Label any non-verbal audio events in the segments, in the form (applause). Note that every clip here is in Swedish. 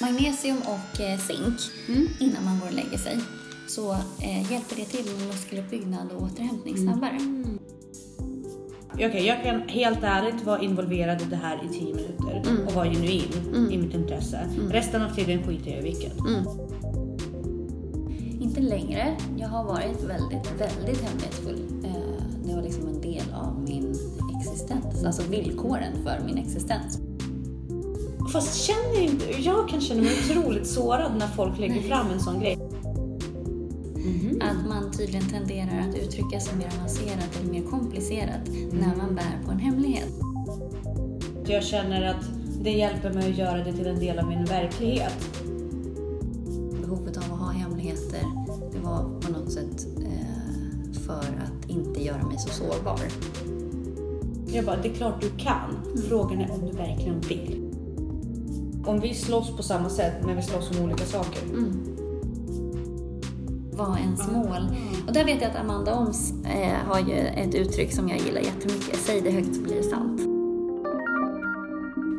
Magnesium och eh, zink Mm. innan man går och lägger sig så eh, hjälper det till med muskeluppbyggnad och återhämtning Mm. snabbare. Okej, jag kan helt ärligt vara involverad i det här i 10 minuter Mm. och vara genuin Mm. i mitt intresse. Resten av tiden skiter jag i vilket. Mm. Inte längre. Jag har varit väldigt, väldigt hemlighetsfull. Eh, det var liksom en del av min existens, alltså villkoren för min existens. Fast känner inte, jag kan känna mig otroligt sårad när folk lägger fram en sån grej. Mhm. Att man tydligen tenderar att uttrycka sig mer avancerat eller mer komplicerat när man bär på en hemlighet. Jag känner att det hjälper mig att göra det till en del av min verklighet. Behovet av att ha hemligheter, det var på något sätt eh, för att inte göra mig så sårbar. Jag bara, det är klart du kan. Frågan är om du verkligen vill. Om vi slåss på samma sätt, men vi slåss om olika saker. Mm. Vad ens mål. Och där vet jag att Amanda Oms eh, har ju ett uttryck som jag gillar jättemycket. Säg det högt så blir det sant.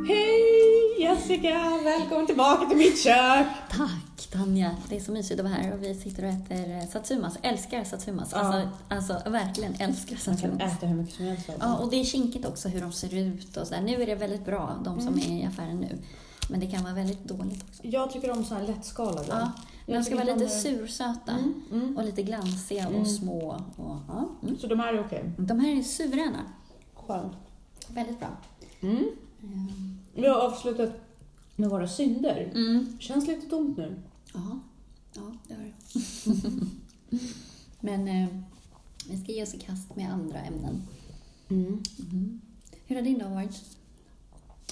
Hej Jessica! Välkommen tillbaka till mitt kök! Tack Tanja! Det är så mysigt att vara här och vi sitter och äter eh, satsumas. Älskar satsumas. Ja. Alltså, alltså verkligen älskar Man kan satsumas. äta hur mycket som helst dem. Ja, och det är kinkigt också hur de ser ut och så där. Nu är det väldigt bra, de som är i affären nu. Men det kan vara väldigt dåligt också. Jag tycker om så här lättskalade. Ja, de ska vara lite det- sursöta Mm, mm. och lite glansiga och Mm. små. Och, ja, mm. Så de här är okej? De här är suveräna. Skönt. Väldigt bra. Mm. Ehm, Vi har avslutat med våra synder. Känns lite tomt nu. Ja, ja det har det. (laughs) Men eh, vi ska ge oss i kast med andra ämnen. Hur har din dag varit?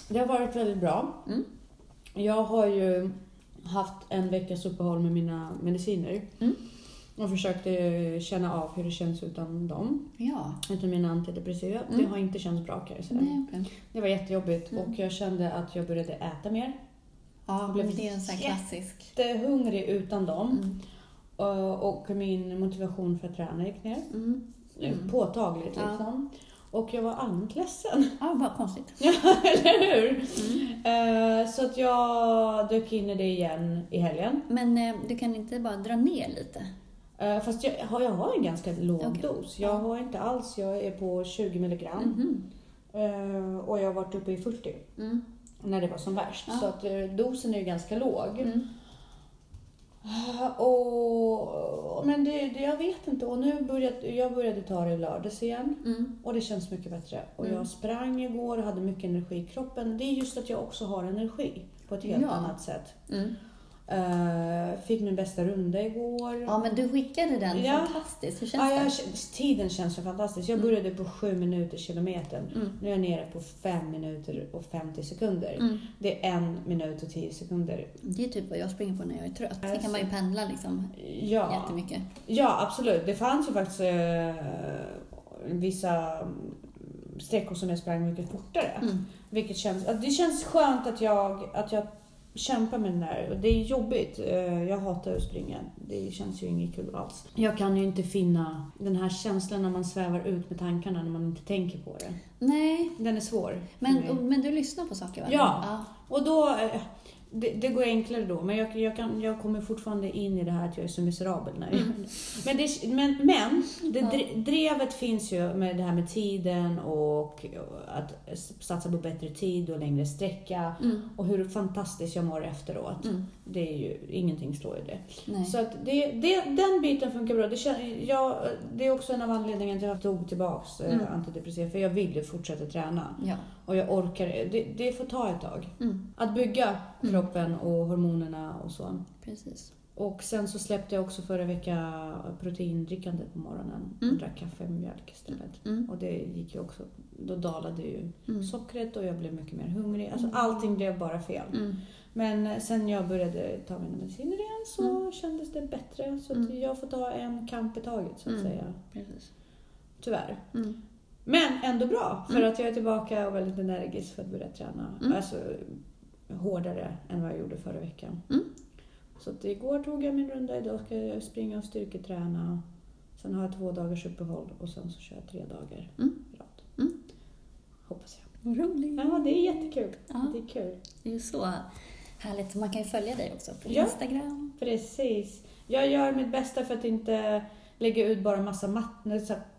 Det har varit väldigt bra. Mm. Jag har ju haft en veckas uppehåll med mina mediciner. Mm. Och försökte känna av hur det känns utan dem. Ja. Utan mina antidepressiva. Mm. Det har inte känts bra kan jag säga. Nej. Det var jättejobbigt Mm. och jag kände att jag började äta mer. Ja, Jag blev det är en sån klassisk. Jättehungrig utan dem. Mm. Och- min motivation för att träna gick ner. Mm. Påtagligt Ja. Och jag var allmänt ledsen. Ja, vad konstigt. (laughs) Eller hur? Mm. Eh, så att jag dök in i det igen i helgen. Men eh, du kan inte bara dra ner lite? Eh, fast jag har, jag har en ganska låg Okej. dos. Jag har inte alls, jag är på 20 milligram. Mhm. Eh, och jag har varit uppe i 40 Mm. när det var som värst. Så att dosen är ju ganska låg. Eh, Och, men det, det, jag vet inte. Och nu började jag började ta det i lördags igen. Mm. Och det känns mycket bättre. Och Mm. jag sprang igår och hade mycket energi i kroppen. Det är just att jag också har energi på ett helt Ja. annat sätt. Mm. Eh, fick min bästa runda igår. Ja, men du skickade den. Ja. Fantastiskt. Hur känns Ja, jag, det? tiden känns så fantastisk. Jag Mm. började på 7 minuter kilometern. Mm. Nu är jag nere på 5 minuter och 50 sekunder. Mm. Det är en minut och 10 sekunder. Det är typ vad jag springer på när jag är trött. Sen kan man ju pendla liksom Ja, jättemycket. ja absolut. Det fanns ju faktiskt eh, vissa mm, sträckor som jag sprang mycket fortare. Mm. Vilket känns, det känns skönt att jag, att jag kämpar med den där. Och Det är jobbigt. Eh, Jag hatar att springa. Det känns ju inget kul alls. Jag kan ju inte finna den här känslan när man svävar ut med tankarna när man inte tänker på det. Nej, Den är svår. men, men du lyssnar på saker va? Ja. ja. Och då, eh, det, det går enklare då, men jag, jag, kan, jag kommer fortfarande in i det här att jag är så miserabel när jag det. Men, det, men, men det, Ja. drevet finns ju med det här med tiden och att satsa på bättre tid och längre sträcka Mm. och hur fantastiskt jag mår efteråt. Mm. Det är ju, ingenting slår ju det. Nej. Så att det, det, den biten funkar bra. Det, kän- jag, det är också en av anledningarna till att jag tog tillbaks eh, Mm. antidepressiva, för jag vill ju fortsätta träna. Ja. Och jag orkar, det, det får ta ett tag. Mm. Att bygga Mm. kroppen och hormonerna och så. Precis. Och sen så släppte jag också förra veckan proteindrickandet på morgonen. Mm. Och drack kaffe med mjölk istället. Mm. Och det gick ju också, då dalade ju Mm. sockret och jag blev mycket mer hungrig. Alltså allting blev bara fel. Men sen jag började ta mina mediciner igen så Mm. kändes det bättre. Så att Mm. jag får ta en kamp i taget så att Mm. säga. Precis. Tyvärr. Mm. Men ändå bra för Mm. att jag är tillbaka och väldigt energisk för att börja träna. Mm. Alltså hårdare än vad jag gjorde förra veckan. Så att igår tog jag min runda, idag ska jag springa och styrketräna. Sen har jag två dagars uppehåll och sen så kör jag tre dagar i rad. Hoppas jag. Roligt. Ja, det är jättekul. Ja. Det är kul. Det är så. Härligt. Man kan ju följa dig också på Ja. Instagram. Precis. Jag gör mitt bästa för att inte lägga ut bara massa mat,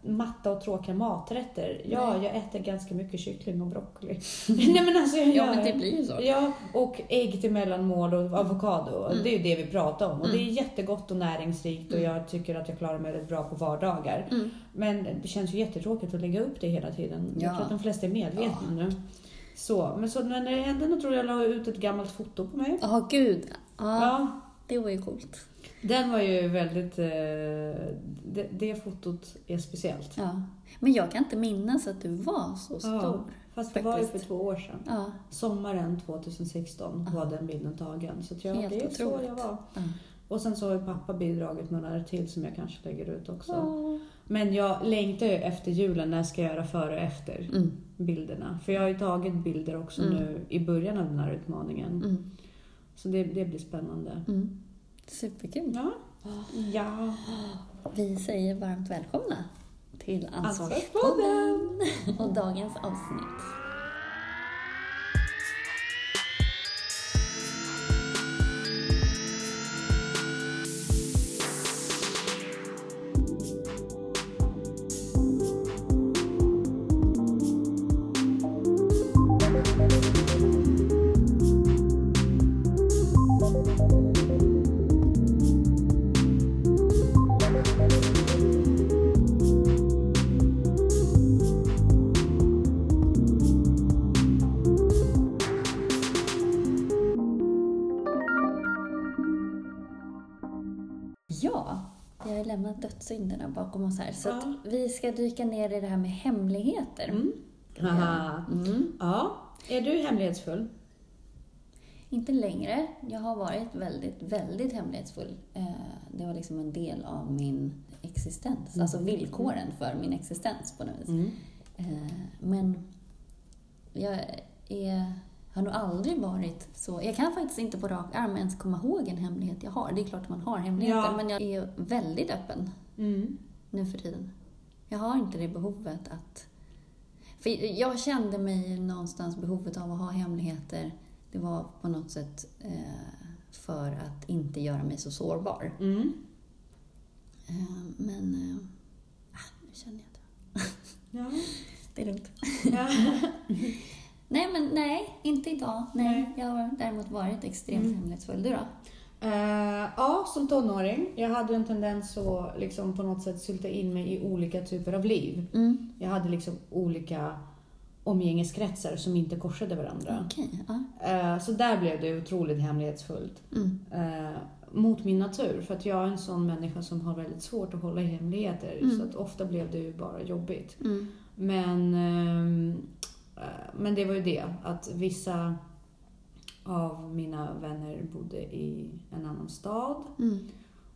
matta och tråkiga maträtter. Ja, Nej. jag äter ganska mycket kyckling och broccoli. (laughs) (laughs) Nej men alltså jag Ja, gör men det blir ju så. Ja, och ägg till mellanmål och avokado. Mm. Det är ju det vi pratar om. Och Mm. det är jättegott och näringsrikt och Mm. jag tycker att jag klarar mig rätt bra på vardagar. Mm. Men det känns ju jättetråkigt att lägga upp det hela tiden. Jag Ja. tror att de flesta är medvetna Ja. nu. Så, men så när det hände då tror jag jag la ut ett gammalt foto på mig. Ja, gud. Ja, Ja, det var ju coolt. den var ju väldigt... Eh, det, det fotot är speciellt. Ja. Men jag kan inte minnas att du var så stor. Ja, fast det var ju för två år sedan. Ja. Sommaren 2016 Ja. var den bilden tagen. Så jag, Helt det är så otroligt. jag var. Ja. Och sen så har ju pappa bidragit med några till som jag kanske lägger ut också. Men jag längtar ju efter julen, när ska jag göra före och efter Mm. bilderna? För jag har ju tagit bilder också Mm. nu i början av den här utmaningen. Mm. Så det, det blir spännande. Mm. Superkul. Ja. Ja. Vi säger varmt välkomna till. Ansvarspodden och dagens avsnitt. Dödssynderna bakom oss här. Så Ja. vi ska dyka ner i det här med hemligheter. Mm. Mm. Ja. Är du hemlighetsfull? Inte längre. Jag har varit väldigt, väldigt hemlighetsfull. Eh, Det var liksom en del av min existens. Mm. Alltså villkoren för min existens på något vis. Mm. Eh, Men jag är, har nog aldrig varit så... Jag kan faktiskt inte på rak arm ens komma ihåg en hemlighet jag har. Det är klart att man har hemligheter, Ja. men jag är väldigt öppen Mm. nu för tiden. Jag har inte det behovet att... För jag kände mig någonstans behovet av att ha hemligheter. Det var på något sätt eh, för att inte göra mig så sårbar. Mm. Eh, men... Eh, ah, nu känner jag det. Ja. (laughs) Det är lugnt. ja. (laughs) Nej, men nej, inte idag. Nej, Nej. Jag har däremot varit extremt Mm. hemlighetsfull. Du då? Eh, ja, som tonåring. Jag hade en tendens att liksom på något sätt sylta in mig i olika typer av liv. Mm. Jag hade liksom olika omgängeskretsar som inte korsade varandra. Okej. ja. Eh, så där blev det otroligt hemlighetsfullt. Mm. Eh, mot min natur. För att jag är en sån människa som har väldigt svårt att hålla hemligheter. Mm. Så att ofta blev det ju bara jobbigt. Mm. Men, ehm, eh, men det var ju det, att vissa av mina vänner bodde i en annan stad. Mm.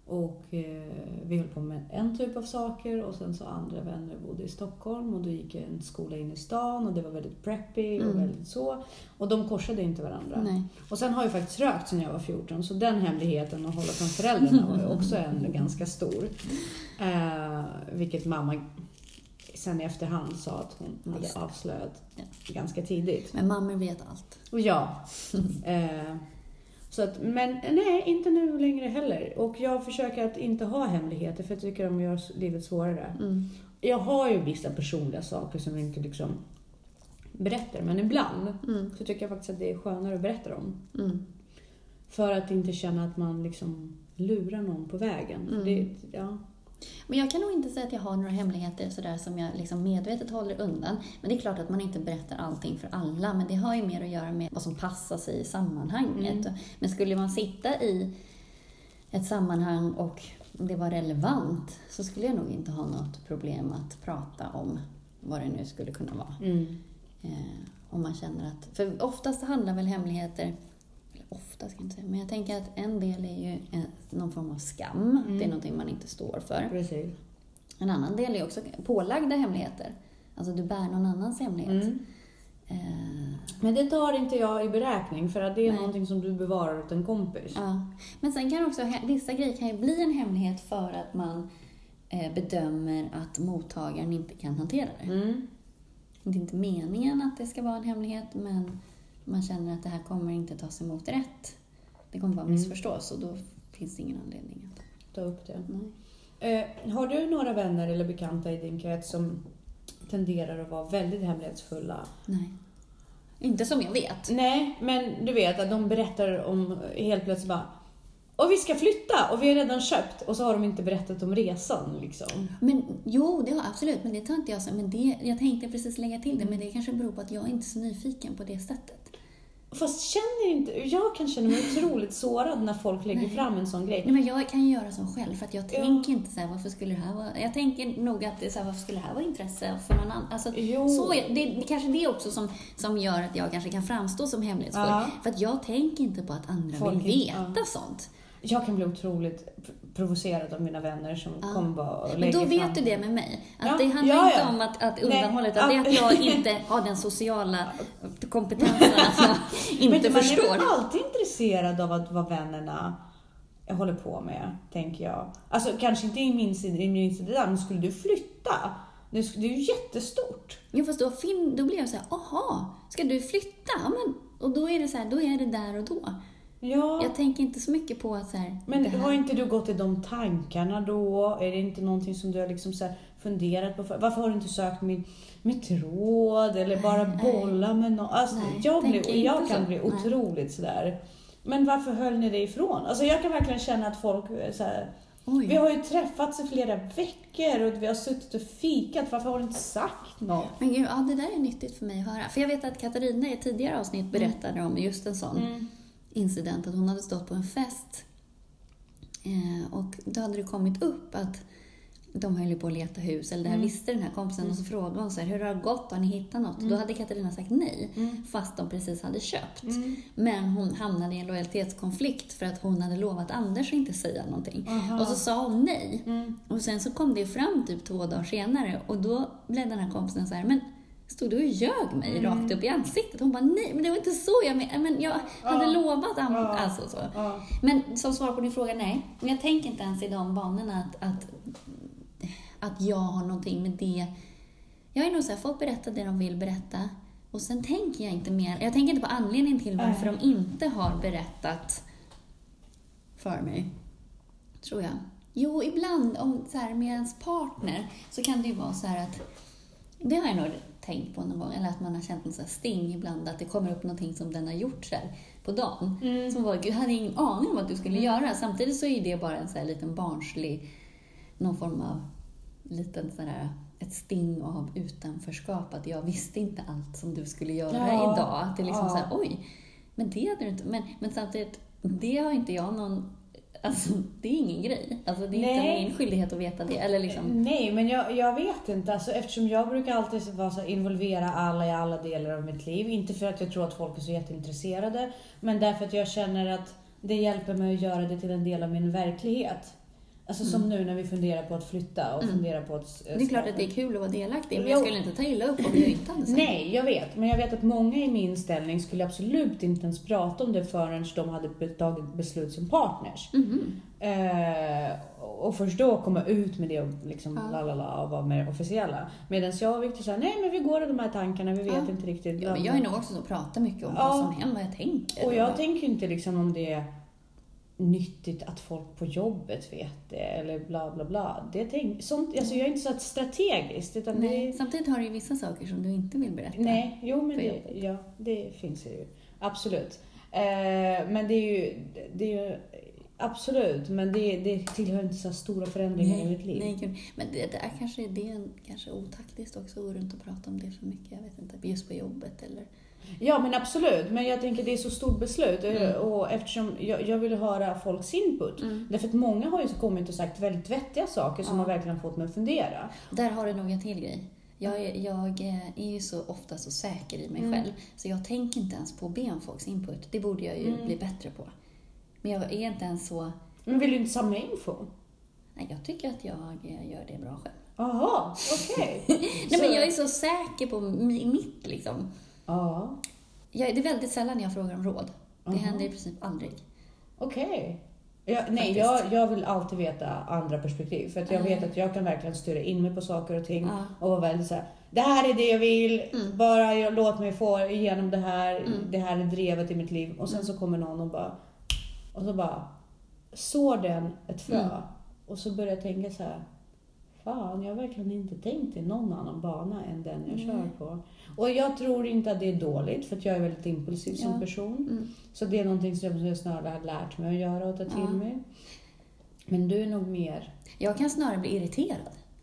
Och eh, vi höll på med en typ av saker och sen så andra vänner bodde i Stockholm och då gick jag en skola in i stan och det var väldigt preppy och Mm. väldigt så. Och de korsade inte varandra. Nej. Och sen har jag faktiskt rökt sedan jag var 14 så den hemligheten att hålla från föräldrarna var ju också en (laughs) ganska stor. Eh, vilket mamma sen i efterhand sa att hon hade avslöjat Ja. ganska tidigt. Men mammor vet allt. Och ja. (laughs) eh, så att, men nej, inte nu längre heller. Och jag försöker att inte ha hemligheter för jag tycker de gör livet svårare. Mm. Jag har ju vissa personliga saker som jag inte liksom berättar, men ibland Mm. så tycker jag faktiskt att det är skönare att berätta dem. Mm. För att inte känna att man liksom lurar någon på vägen. Mm. Det, ja. Men jag kan nog inte säga att jag har några hemligheter sådär som jag liksom medvetet håller undan. Men det är klart att man inte berättar allting för alla, men det har ju mer att göra med vad som passar sig i sammanhanget. Mm. Men skulle man sitta i ett sammanhang och det var relevant så skulle jag nog inte ha något problem att prata om vad det nu skulle kunna vara. Mm. Eh, om man känner att... För oftast handlar väl hemligheter... Ofta ska jag inte säga, men jag tänker att en del är ju en, någon form av skam. Mm. Det är någonting man inte står för. Precis. En annan del är också pålagda hemligheter. Alltså du bär någon annans hemlighet. Mm. Eh, Men det tar inte jag i beräkning för att det är Nej. någonting som du bevarar åt en kompis. ja. Men sen kan också vissa grejer kan ju bli en hemlighet för att man eh, bedömer att mottagaren inte kan hantera det. Mm. Det är inte meningen att det ska vara en hemlighet, men man känner att det här kommer inte tas emot rätt. Det kommer bara Mm. missförstås och då finns det ingen anledning att... Ta upp det. Eh, har du några vänner eller bekanta i din krets som tenderar att vara väldigt hemlighetsfulla? Nej. Inte som jag vet. Nej, men du vet att de berättar om helt plötsligt bara och vi ska flytta och vi har redan köpt och så har de inte berättat om resan liksom. Men jo, det har absolut, men det tar inte jag så. Men det, jag tänkte precis lägga till det, men det kanske beror på att jag är inte är så nyfiken på det sättet. Fast känner inte, jag kan känna mig otroligt sårad när folk lägger Nej. fram en sån grej. Nej, men jag kan ju göra så själv, för att jag Ja. tänker inte så här, varför skulle det här vara... Jag tänker nog att det är så här, varför skulle det här vara intresse för någon annan? Alltså, Jo. så det, det kanske det också som, som gör att jag kanske kan framstå som hemlighetsfull. Ja. För att jag tänker inte på att andra Folk vill veta sånt. Jag kan bli otroligt provocerad av mina vänner som Ja. kommer bara och Men lägger då vet fram... du det med mig. Att Ja, det handlar ja, inte om att, att undanhålla, utan det är att ja. jag inte (laughs) har den sociala kompetensen att jag inte men man är förstår. väl alltid intresserad av att vad vännerna håller på med, tänker jag. Alltså kanske inte i min sida, i min sida men skulle du flytta? Det är ju jättestort. Jo, fast då, fin- då blir jag så här, aha, ska du flytta? Ja, men, och då är det så här, då är det där och då. Ja, Jag tänker inte så mycket på att så här, men har inte du gått i de tankarna då? Är det inte någonting som du har liksom så funderat på? För- Varför har du inte sökt mitt, mitt råd eller bara Nej, bolla med någon? Alltså, Nej, jag, blir, jag kan så. bli otroligt sådär. Men varför höll ni det ifrån? Alltså jag kan verkligen känna att folk eh, så här. Vi har ju träffats i flera veckor och vi har suttit och fikat. Varför har du inte sagt något? Men gud, ja, det där är nyttigt för mig att höra. För jag vet att Katarina i tidigare avsnitt berättade om just en sån Mm. Incident, att hon hade stått på en fest eh, och då hade det kommit upp att de höll på att leta hus, eller det här Mm. visste den här kompisen, och så frågade hon så här, hur har det gått? Har ni hittat något? Mm. Då hade Katarina sagt nej, Mm. fast de precis hade köpt. Mm. Men hon hamnade i en lojalitetskonflikt för att hon hade lovat Anders att inte säga någonting. Aha. Och så sa hon nej. Mm. Och sen så kom det fram typ två dagar senare och då blev den här kompisen så här, men stod du och ljög mig Mm. rakt upp i ansiktet? Hon bara, nej men det var inte så jag menade, men jag hade Ja. lovat am- Ja. alltså så. Ja. Men som svar på din fråga, nej. Men jag tänker inte ens i de banorna att, att, att jag har någonting med det. Jag är nog såhär, folk berättar det de vill berätta. Och sen tänker jag inte mer. Jag tänker inte på anledningen till varför Nej. de inte har berättat för mig. Tror jag. Jo, ibland om, så här, med ens partner så kan det ju vara så här att det har jag nog tänkt på någon gång, eller att man har känt en sån här sting ibland, att det kommer upp någonting som den har gjort så här på dagen. Mm. Som var, gud, jag hade ingen aning om att du skulle göra. Samtidigt så är det bara en så här liten barnslig, någon form av liten sån här, ett sting av utanförskap. Att jag visste inte allt som du skulle göra Ja. idag. Att det är liksom Ja. så här, oj, men det hade du inte. Men, men samtidigt, det har inte jag någon, alltså det är ingen grej. Alltså det är Nej. inte min skyldighet att veta det. Eller liksom, Nej, men jag, jag vet inte. Alltså, eftersom jag brukar alltid vara så involvera alla i alla delar av mitt liv. Inte för att jag tror att folk är så jätteintresserade, men därför att jag känner att det hjälper mig att göra det till en del av min verklighet. Alltså som nu när vi funderar på att flytta och Mm. funderar på att... det är klart att det är kul att vara delaktig, men jag skulle inte ta illa upp om jag inte hade sagt Nej, jag vet. Men jag vet att många i min ställning skulle absolut inte ens prata om det förrän de hade tagit beslut som partners. Mhm. Eh, och först då komma ut med det och liksom Ja. la la la och vara mer officiella. Medan jag och Victor sa, nej men vi går i de här tankarna, vi vet Ja. inte riktigt. Ja, men jag är nog också så att prata mycket om Ja. vad som händer, vad jag tänker. Och jag tänker inte liksom om det nyttigt att folk på jobbet vet det eller bla bla bla. Det tänk, sånt, alltså jag är inte så att strategiskt utan Nej, det samtidigt har du ju vissa saker som du inte vill berätta. Nej, jo men det, jobbet. ja, det finns ju. Absolut. Eh, men det är ju, det är ju absolut, men det, det tillhör inte så stora förändringar i mitt liv. nej. Men det, det är kanske det är kanske otaktiskt också att gå runt och prata om det för mycket. Jag vet inte, just på jobbet eller... Ja men absolut, men jag tänker det är så stort beslut Mm. och eftersom jag, jag vill höra folks input. Mm. Därför att många har ju kommit och sagt väldigt vettiga saker som Ja. har verkligen fått mig att fundera. Där har du nog en till grej. Jag är, jag är ju så ofta så säker i mig Mm. själv, så jag tänker inte ens på att be om folks input. Det borde jag ju Mm. bli bättre på. Men jag är inte ens så... Men vill du inte samla info? Nej, jag tycker att jag gör det bra själv. Jaha, okej. (laughs) Nej, men jag är så säker på mi- mitt liksom. Ja, Jag, det är väldigt sällan jag frågar om råd. Det Aha. händer i princip aldrig. okej. Ja, nej, Faktiskt. jag, jag vill alltid veta andra perspektiv. För att jag Mm. vet att jag kan verkligen styra in mig på saker och ting. Ja. Och vara väldigt så här, det här är det jag vill, Mm. bara jag, låt mig få igenom det här, Mm. det här är drevet i mitt liv. Och sen så kommer någon och bara, och så bara sår den ett frö. Mm. Och så börjar jag tänka så här, fan jag har verkligen inte tänkt i någon annan bana än den jag Nej. kör på. Och jag tror inte att det är dåligt, för jag är väldigt impulsiv som Ja. person. Mm. Så det är någonting som jag snarare har lärt mig att göra och ta till Ja. mig. Men du är nog mer... Jag kan snarare bli irriterad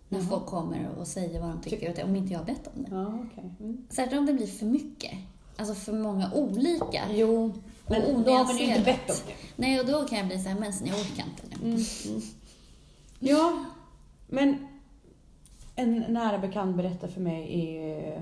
när Jaha. folk kommer och säger vad de tycker, om inte jag har bett om det. Ja, okej. Mm. Särskilt om det blir för mycket. Alltså för många olika. Jo, men Och då har man ju inte bett om det. Nej, och då kan jag bli så här, men jag orkar inte nu. Mm. Mm. Ja, men en nära bekant berättade för mig i eh,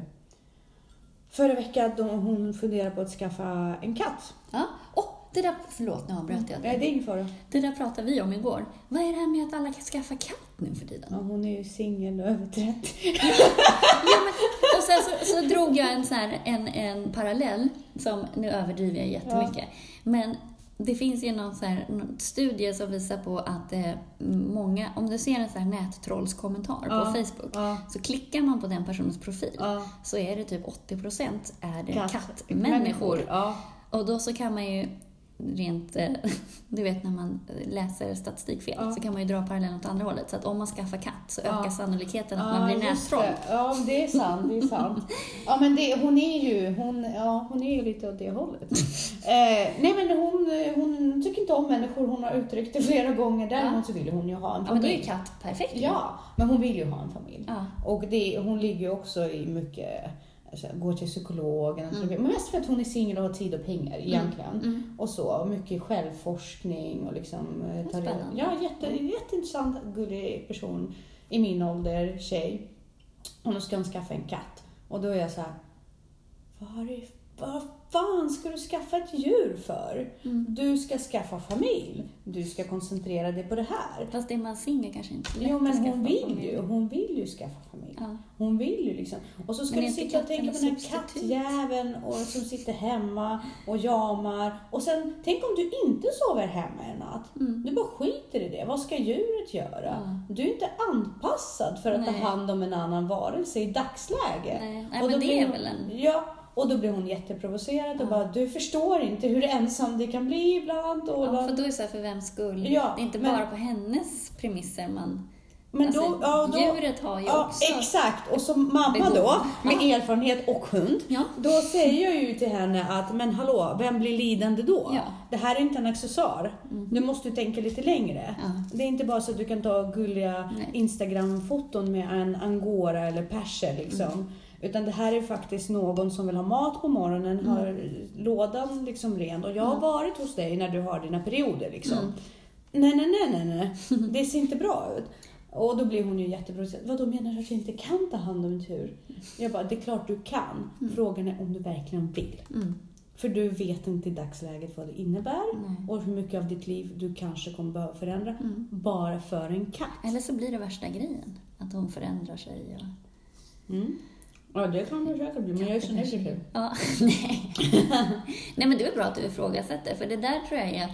förra veckan då hon funderar på att skaffa en katt. Ja. Åh, det där, förlåt nu avbröt jag Nej, det är ingen fara. Det där pratade vi om igår. Vad är det här med att alla kan skaffa katt nu för tiden? Ja, hon är ju singel och över 30. (laughs) Ja, men, och sen så, så drog jag en, så här, en, en parallell, som nu överdriver jag jättemycket. Men det finns ju någon, så här, någon studie som visar på att eh, många, om du ser en så här nättrollskommentar Ja. på Facebook, Ja, så klickar man på den personens profil ja. så är det typ 80% är det Katt- kattmänniskor. Ja. Och då så kan man ju rent, eh, (laughs) du vet när man läser statistik fel, Ja. så kan man ju dra parallellen åt andra hållet. Så att om man skaffar katt så Ja. ökar sannolikheten att man blir nättroll. Ja, det är sant. Det är sant. Ja, men det, hon är ju hon, ja, hon är ju lite åt det hållet. (laughs) eh, nej, men hon, hon tycker inte om människor. Hon har uttryckt det flera gånger. Däremot så vill hon ju ha en Ja, men då är familj. ju katt perfekt. Ja, men hon vill ju ha en familj. Ja. Och det, hon ligger ju också i mycket, alltså, går till psykologen, Mm. men mest för att hon är singel och har tid och pengar egentligen. Mm. Och så, och mycket självforskning och liksom... eh, tar Spännande. Ja, jätte, jätteintressant, gullig person i min ålder, tjej. Och nu ska hon skaffa en katt. Och då är jag så här, vad, vad fan ska du skaffa ett djur för? Mm. Du ska skaffa familj. Du ska koncentrera dig på det här. Fast är man singel kanske inte lätt Jo, men hon vill familj. ju. Hon vill ju skaffa familj. Ja. Hon vill ju liksom. Och så ska Men du sitta och tänka på den här kattjäveln och som sitter hemma och jamar. Och sen, tänk om du inte sover hemma en natt. Mm. Du bara skiter i det. Vad ska djuret göra? Ja. Du är inte anpassad för att Nej. ta hand om en annan varelse i dagsläget. Nej, nej men det är väl en... Ja, och då blir hon jätteprovocerad och bara, du förstår inte hur ensam det kan bli ibland. Och Ja, för då är det så här, för vems skull? Ja, det är inte men- bara på hennes premisser man... Men alltså, då, ja, då, djuret har ju ja, också... exakt. Och som mamma då, med Ja. erfarenhet och hund, Ja. då säger jag ju till henne att, men hallå, vem blir lidande då? Det här är inte en accessoar. Mm. Du måste ju tänka lite längre. Det är inte bara så att du kan ta gulliga. Instagram-foton med en angora eller perser liksom. Mm. Utan det här är faktiskt någon som vill ha mat på morgonen, har lådan liksom ren. Och jag har Mm. varit hos dig när du har dina perioder liksom. Mm. Nej, nej, nej, nej, nej. (laughs) Det ser inte bra ut. Och då blir hon ju jätteprovocerad. Vadå menar du att jag inte kan ta hand om djur? Jag bara, det är klart du kan. Mm. Frågan är om du verkligen vill. Mm. För du vet inte i dagsläget vad det innebär Nej. och hur mycket av ditt liv du kanske kommer behöva förändra Mm. bara för en katt. Eller så blir det värsta grejen. Att hon förändrar sig. Och... Ja, det kan det säkert bli, men jag är så negativ. Ja, (laughs) nej. nej, men det är bra att du ifrågasätter. För det där tror jag är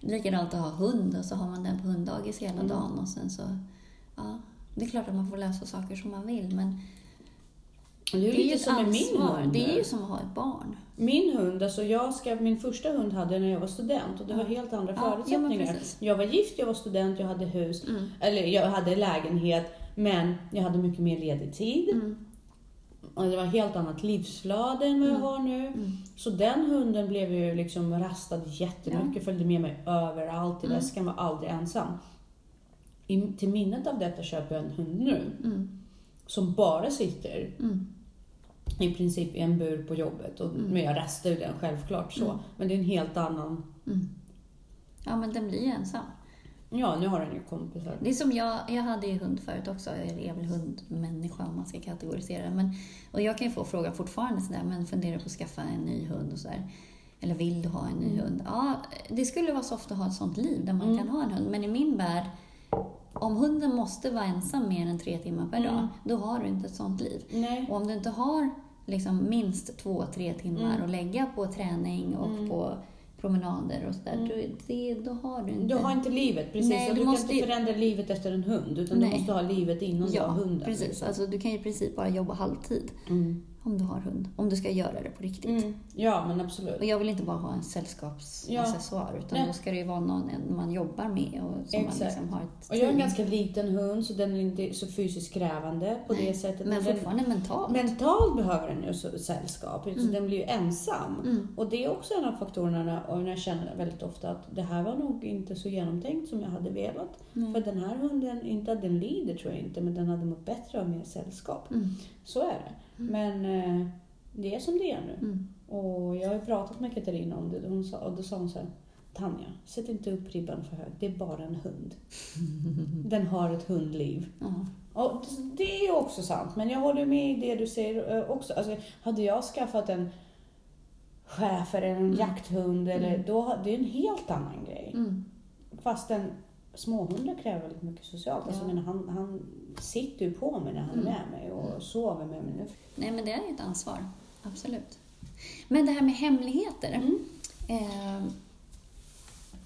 likadant att ha hund och så har man den på hunddagis hela Mm. dagen och sen så... Ja, det är klart att man får lösa saker som man vill, men Det är det är ju lite som med min hund. Det är ju som att ha ett barn. Min hund, alltså jag ska, min första hund hade jag när jag var student och det Ja. var helt andra Ja, ja, förutsättningar. precis. jag var gift, jag var student, jag hade hus, Mm. eller jag hade lägenhet, men jag hade mycket mer ledig tid. Mm. Och det var helt annat livsflöde än vad jag Mm. har nu. Mm. Så den hunden blev ju liksom rastad jättemycket, följde med mig överallt i Mm. väskan, var aldrig ensam. I, till minnet av detta köper jag en hund nu, Mm. som bara sitter i princip i en bur på jobbet. Och, Mm. Men jag rastar ju den självklart så. Mm. Men det är en helt annan... Mm. Ja, men den blir ensam. Ja, nu har den ju kompisar. Det är som jag, jag hade ju hund förut också, jag är väl hundmänniska om man ska kategorisera. Men, och jag kan ju få frågan fortfarande sådär, men funderar på att skaffa en ny hund och sådär. Eller vill du ha en ny Mm. hund? Ja, det skulle vara soft att ha ett sånt liv där man Mm. kan ha en hund. Men i min värld, om hunden måste vara ensam mer än tre timmar per Mm. dag, då har du inte ett sånt liv. Nej. Och om du inte har liksom minst två, tre timmar Mm. att lägga på träning och Mm. på promenader och sådär. Mm. Du, det, då har du inte... Du har inte livet, precis. Nej, du du, måste kan inte förändra livet efter en hund, utan Nej. du måste ha livet inom Ja, hunden. precis. liksom. Alltså, du kan i princip bara jobba halvtid Mm. Om du har hund. Om du ska göra det på riktigt. Mm. Ja, men absolut. Och jag vill inte bara ha en sällskapsaccessoar utan Nej. då ska det ju vara någon man jobbar med och som man Exakt. liksom har ett Och jag är en ganska liten hund, så den är inte så fysiskt krävande på Nej, det sättet. Men den, fortfarande mentalt. mentalt behöver den ju så- sällskap, så Mm. den blir ju ensam. Mm. Och det är också en av faktorerna och jag känner väldigt ofta att det här var nog inte så genomtänkt som jag hade velat. Nej. För den här hunden, inte att den lider tror jag inte, men den hade mått bättre av mer sällskap. Mm. Så är det. Men eh, det är som det är nu. Mm. Och jag har ju pratat med Katarina om det hon sa, och då sa hon så här Tanja, sätt inte upp ribban för högt. Det är bara en hund. (laughs) Den har ett hundliv. Ja. Och det är ju också sant, men jag håller med i det du säger eh, också. Alltså, hade jag skaffat en schäfer eller en Mm. jakthund, eller, Mm. då, det är en helt annan grej. Mm. Fast en småhundar kräver väldigt mycket socialt. Alltså, Ja. men han, han sitter ju på mig när han är Mm. med mig och sover med mig. Nu. Nej, men det är ju ett ansvar. Absolut. Men det här med hemligheter. Mm. Eh,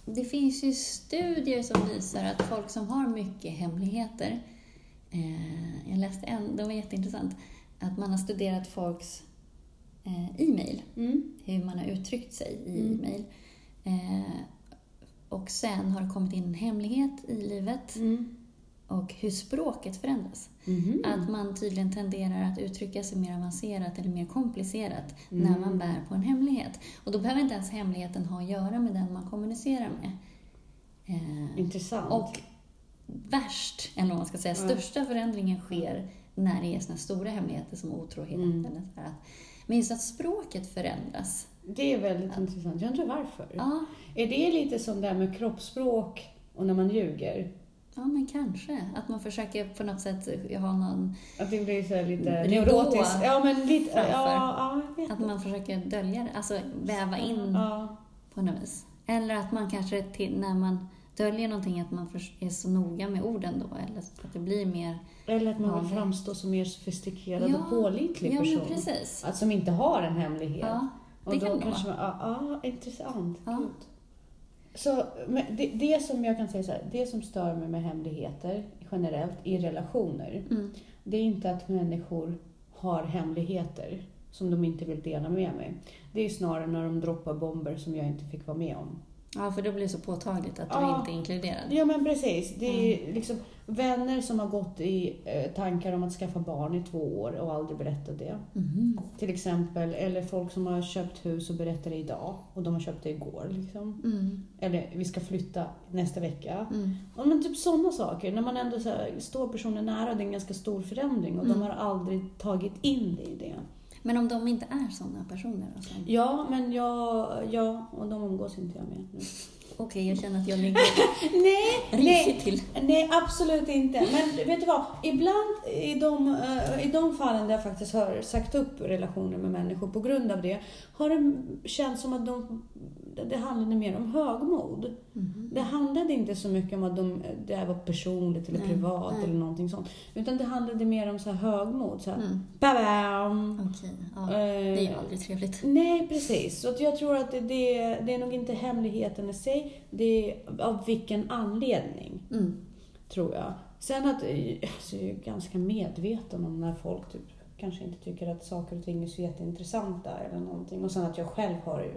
det finns ju studier som visar att folk som har mycket hemligheter, eh, jag läste en, det var jätteintressant, att man har studerat folks eh, e-mail, Mm. hur man har uttryckt sig i Mm. e-mail. Eh, och sen har det kommit in en hemlighet i livet Mm. Och hur språket förändras. Mhm. Att man tydligen tenderar att uttrycka sig mer avancerat eller mer komplicerat Mm. när man bär på en hemlighet. Och då behöver inte ens hemligheten ha att göra med den man kommunicerar med. Eh, Intressant. och värst, eller vad man ska säga, Ja. största förändringen sker när det är såna stora hemligheter som otrohet. Mm. Eller så här. Men just att språket förändras. Det är väldigt intressant. Jag undrar varför. Ja, Är det lite som det här med kroppsspråk och när man ljuger? Ja men kanske. Att man försöker på något sätt ha någon... Att det blir så lite neurotiskt? Ja, men lite... framför. Ja, ja, Att man försöker dölja det, alltså väva in Ja. på något vis. Eller att man kanske till, när man döljer någonting att man är så noga med orden då. Eller att det blir mer... Eller att man vill Ja, framstå som mer sofistikerad Ja, och pålitlig Ja, person. precis. Att som inte har en hemlighet. Ja, och det då kan det kanske man, ja, ja, intressant. Ja. Gud. Så det, det som jag kan säga så här, det som stör mig med hemligheter generellt i relationer, mm. det är inte att människor har hemligheter som de inte vill dela med mig. Det är snarare när de droppar bomber som jag inte fick vara med om. ja för det blir så påtagligt att du Ja. inte är inkluderad. Ja men precis. Det är liksom vänner som har gått i eh, tankar om att skaffa barn i två år och aldrig berättat det. Mhm. Till exempel. Eller folk som har köpt hus och berättar det idag och de har köpt det igår. Liksom. Mm. Eller vi ska flytta nästa vecka. Mm. Men typ sådana saker. När man ändå här, står personen nära, det är en ganska stor förändring och de Mm. har aldrig tagit in det i det. Men om de inte är sådana personer som- Ja, men jag, ja, och de umgås inte jag med nu. Okej, jag känner att jag ligger (laughs) Nej, nej, till. Nej, absolut inte. Men vet du vad? Ibland i de, eh, i de fallen där jag faktiskt har sagt upp relationer med människor på grund av det, har det känts som att de, det handlade mer om högmod. Mhm. Det handlade inte så mycket om att de, det var personligt eller Nej, privat nej. eller någonting sånt. Utan det handlade mer om så här högmod. Så här, Mm. Babam! Okej, ja. Det är ju Eh, aldrig trevligt. Nej, precis. Så att jag tror att det, det, det är nog inte hemligheten i sig. Det är av vilken anledning Mm. tror jag. Sen att eh, alltså, jag är ganska medveten om när folk typ, kanske inte tycker att saker och ting är så jätteintressanta eller någonting. Och sen att jag själv har ju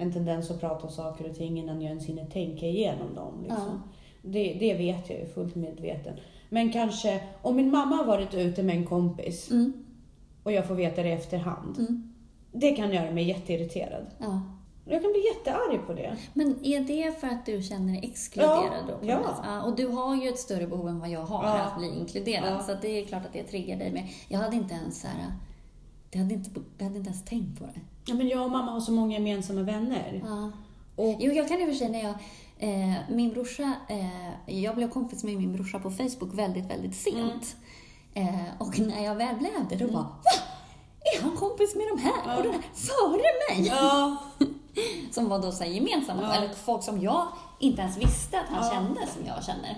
en tendens att prata om saker och ting innan jag ens hinner tänka igenom dem. Liksom. Det, det vet jag ju fullt medveten. Men kanske, om min mamma har varit ute med en kompis Mm. och jag får veta det i efterhand. Mm. Det kan göra mig jätteirriterad. Ja. Jag kan bli jättearg på det. Men är det för att du känner dig exkluderad då? Ja. något vis? ja. Och du har ju ett större behov än vad jag har Ja. att bli inkluderad. Ja. Så det är klart att det triggar dig. Men jag hade inte ens så här, det hade inte, jag hade inte ens tänkt på det. Ja, men jag och mamma har så många gemensamma vänner. Ja. Och, Jo, jag kan i och för sig när jag... Eh, min brorsa... Eh, jag blev kompis med min brorsa på Facebook väldigt, väldigt sent. Eh, och när jag väl blev det, då Mm. bara Va? Är han kompis med de här? Ja. Och den här före mig? ja, (laughs) Som var då så gemensamma, Ja. eller folk som jag inte ens visste att han kände som jag känner.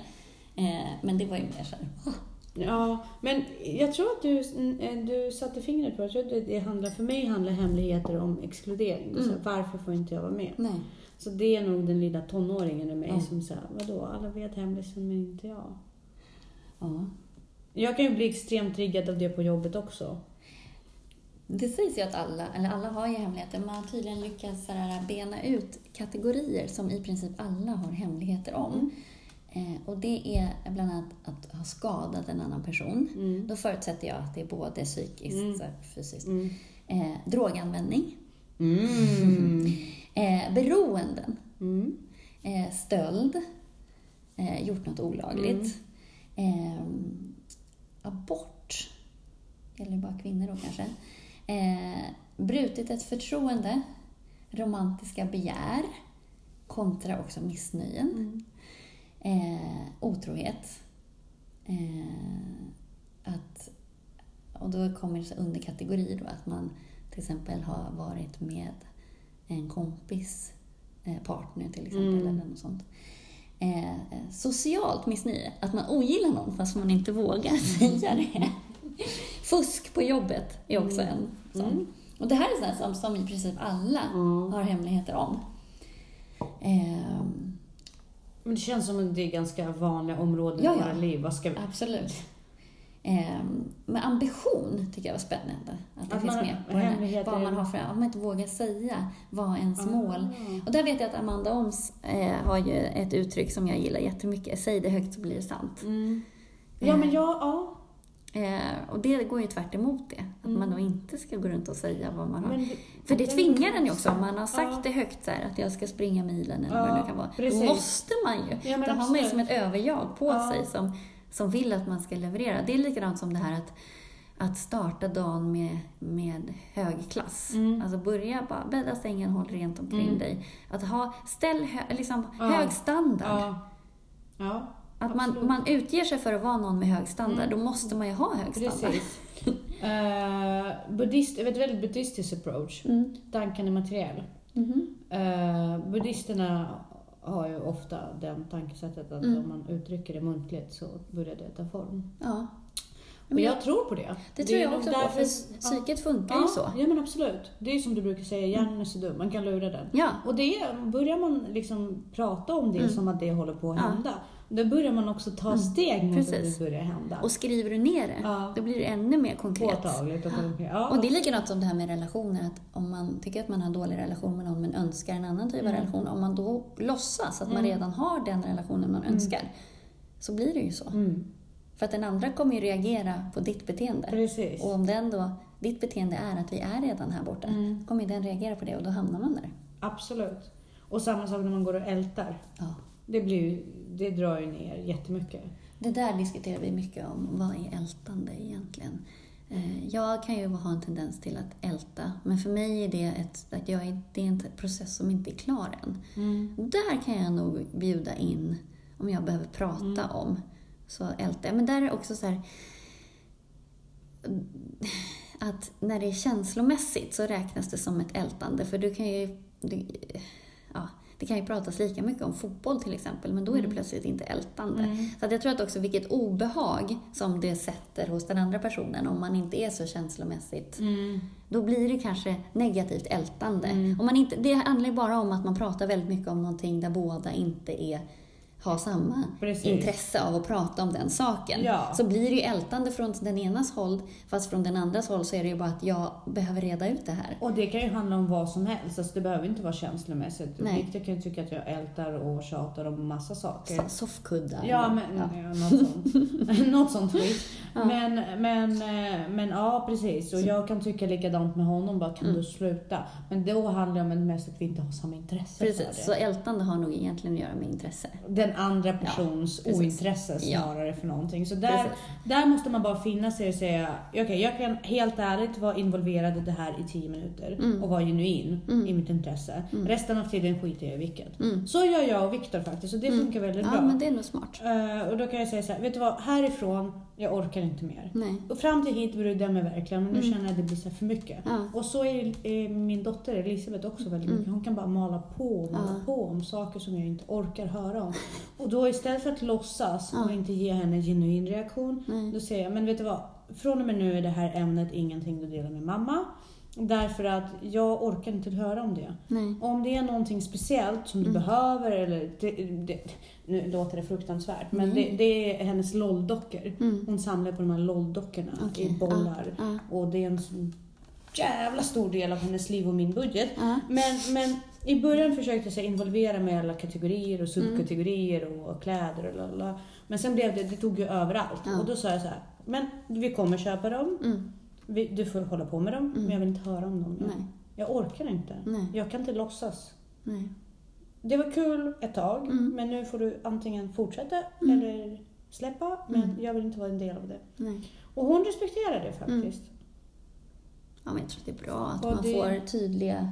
Eh, men det var ju mer så här, "Ah, Ja, men jag tror att du, eh, du satte fingret på, jag tror att det, handlar, för mig handlar hemligheter om exkludering. Mm. Så varför får inte jag vara med? Nej. Så det är nog den lilla tonåringen i mig Ja. som säger, vadå, alla vet hemlisen men inte jag. Ja. Jag kan ju bli extremt triggad av det på jobbet också. Det sägs ju att alla, eller alla har ju hemligheter, man har tydligen lyckats bena ut kategorier som i princip alla har hemligheter om. Mm. Eh, och det är bland annat att ha skadat en annan person. Mm. Då förutsätter jag att det är både psykiskt Mm. och fysiskt. Mm. Eh, droganvändning, Mm. (laughs) eh, beroenden, Mm. eh, stöld, eh, gjort något olagligt, eh, abort, gäller bara kvinnor då kanske, eh, brutit ett förtroende, romantiska begär, kontra också missnöjen, Mm. Eh, otrohet, eh, att, och då kommer det underkategorier då, att man till exempel har varit med en kompis eh, partner till exempel, Mm. eller något sånt. Eh, socialt missnöje, att man ogillar någon fast man inte vågar (laughs) säga det. Fusk på jobbet är också en sån. Mm. Och det här är sånt som, som i princip alla Mm. har hemligheter om. Men det känns som att det är ganska vanliga områden Ja, i våra liv. Vad ska vi... absolut. Ehm, med ambition tycker jag var spännande. Att det Att finns man- med på här, vad man har för, om man inte vågar säga vad ens mål Ah. Och där vet jag att Amanda Oms eh, har ju ett uttryck som jag gillar jättemycket. Säg det högt så blir det sant. Mm. Ja, men jag, ja. Eh, och det går ju tvärt emot det. Att Mm. man då inte ska gå runt och säga vad man har. Men, För det tvingar en ju också. Om man har sagt Ja. det högt så här, att jag ska springa milen eller vad det Ja, nu kan vara. precis. Då måste man ju. Ja, då har man ju som ett överjag på Ja. sig som, som vill att man ska leverera. Det är likadant som det här att, att starta dagen med, med hög klass. Mm. Alltså börja bara bädda sängen, håll rent omkring Mm. dig. Att ha, ställ hö, liksom, Ja. hög standard. Ja. Ja, Att man, absolut. man utger sig för att vara någon med hög standard, Mm. då måste man ju ha hög standard. precis. uh, (laughs) buddhist, ett väldigt buddhistisk approach. Mm. Tanken är materiell. Mhm. Uh, buddhisterna har ju ofta den tankesättet att Mm. om man uttrycker det muntligt så börjar det ta form. Ja. Och Men jag, jag, tror på det. det tror är jag också på, därför- för psyket funkar ja, ju så. Ja, men absolut. Det är som du brukar säga, hjärnan är så dum, man kan lura den. Ja, Och det, börjar man liksom prata om det Mm. som att det håller på att Ja. Då börjar man också ta Mm. steg mot att det börjar hända. och skriver du ner det, Ja. då blir det ännu mer konkret. Påtagligt och konkret. Ja. Och det är likadant som det här med relationer, att om man tycker att man har dålig relation med någon men önskar en annan typ av Mm. relation, om man då låtsas att man Mm. redan har den relationen man Mm. önskar, så blir det ju så. Mm. För att den andra kommer ju reagera på ditt beteende. Precis. Och om den då, ditt beteende är att vi är redan här borta, Mm. kommer den reagera på det och då hamnar man där. Absolut. Och samma sak när man går och ältar. Ja. Det, blir det drar ju ner jättemycket. Det där diskuterar vi mycket om. Vad är ältande egentligen? Eh, Jag kan ju ha en tendens till att älta, men för mig är det, ett, att jag är, det är en process som inte är klar än. Där kan jag nog bjuda in, om jag behöver prata Mm. om, så ältar jag. Men där är det också så här, att när det är känslomässigt så räknas det som ett ältande, för du kan ju... Du, det kan ju pratas lika mycket om fotboll till exempel, men då är det Mm. plötsligt inte ältande. Mm. Så jag tror att också vilket obehag som det sätter hos den andra personen om man inte är så känslomässigt. Mm. Då blir det kanske negativt ältande. Mm. Om man inte, det handlar ju bara om att man pratar väldigt mycket om någonting där båda inte är, har samma Precis. intresse av att prata om den saken. Ja. Så blir det ju ältande från den enas håll, fast från den andras håll så är det ju bara att jag behöver reda ut det här. Och det kan ju handla om vad som helst. Alltså det behöver inte vara känslomässigt. Nej. Viktor kan ju tycka att jag ältar och tjatar om massa saker. Soffkuddar. Ja, men, ja. ja. något sånt. (laughs) något sånt skit. Ja. Men, men, eh, men ja, precis. Och jag kan tycka likadant med honom. Bara, kan Mm. du sluta? Men då handlar det om mest att vi inte har samma intresse Precis, så ältande har nog egentligen att göra med intresse. Den andra persons precis. ointresse Ja. snarare för någonting. Så där, Precis. där måste man bara finna sig och säga, okej jag kan helt ärligt vara involverad i det här i 10 minuter Mm. och vara genuin Mm. i mitt intresse. Mm. Resten av tiden skiter jag i vilket. Mm. Så gör jag och Viktor faktiskt och det Mm. funkar väldigt Ja, bra. men det är nog smart. Eh, och då kan jag säga så här, vet du vad, härifrån, jag orkar inte mer. Nej. Och fram till hit brydde jag mig verkligen, men nu Mm. känner jag att det blir så för mycket. Ja. Och så är är min dotter Elisabeth också väldigt mycket. Hon kan bara mala på och mala Ja. på om saker som jag inte orkar höra om. Och då istället för att låtsas och inte ge henne en genuin reaktion, Nej. då säger jag, men vet du vad? Från och med nu är det här ämnet ingenting du delar med mamma. Därför att jag orkar inte höra om det. Nej. Om det är någonting speciellt som du Mm. behöver eller... Det, det, nu låter det fruktansvärt, men det, det är hennes LOL-dockor. Mm. Hon samlar på de här LOL-dockorna Okej, i bollar. Ja. Och det är en jävla stor del av hennes liv och min budget. Ja. Men, men i början försökte jag involvera mig i alla kategorier och subkategorier och kläder och lalala. Men sen blev det, det tog ju överallt. Ja. Och då sa jag så här, men vi kommer köpa dem, Mm. vi, du får hålla på med dem, Mm. men jag vill inte höra om dem. Nej. Jag orkar inte. Nej. Jag kan inte låtsas. Nej. Det var kul ett tag, Mm. men nu får du antingen fortsätta Mm. eller släppa. Men Mm. jag vill inte vara en del av det. Nej. Och hon respekterar det faktiskt. Ja, men jag tror att det är bra att Och man det- får tydliga,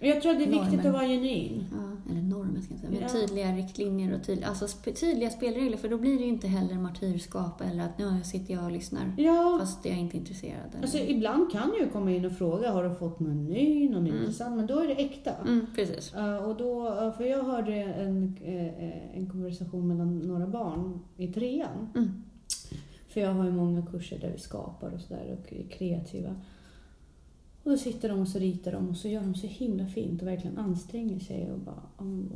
Jag tror att det är viktigt Normer. att vara genuin. ja, eller normer ska jag säga, men Ja. tydliga riktlinjer och tydliga, alltså tydliga spelregler. För då blir det ju inte heller martyrskap eller att nu sitter jag och lyssnar Ja, fast jag är inte intresserad. Eller... alltså ibland kan jag ju komma in och fråga, har du fått ny, någon Mm. intressant? Men då är det äkta. Mm, precis. Och då, för jag hörde en, eh, en konversation mellan några barn i trean. Mm. För jag har ju många kurser där vi skapar och sådär och är kreativa. Och då sitter de och så ritar de och så gör de så himla fint och verkligen anstränger sig och, bara,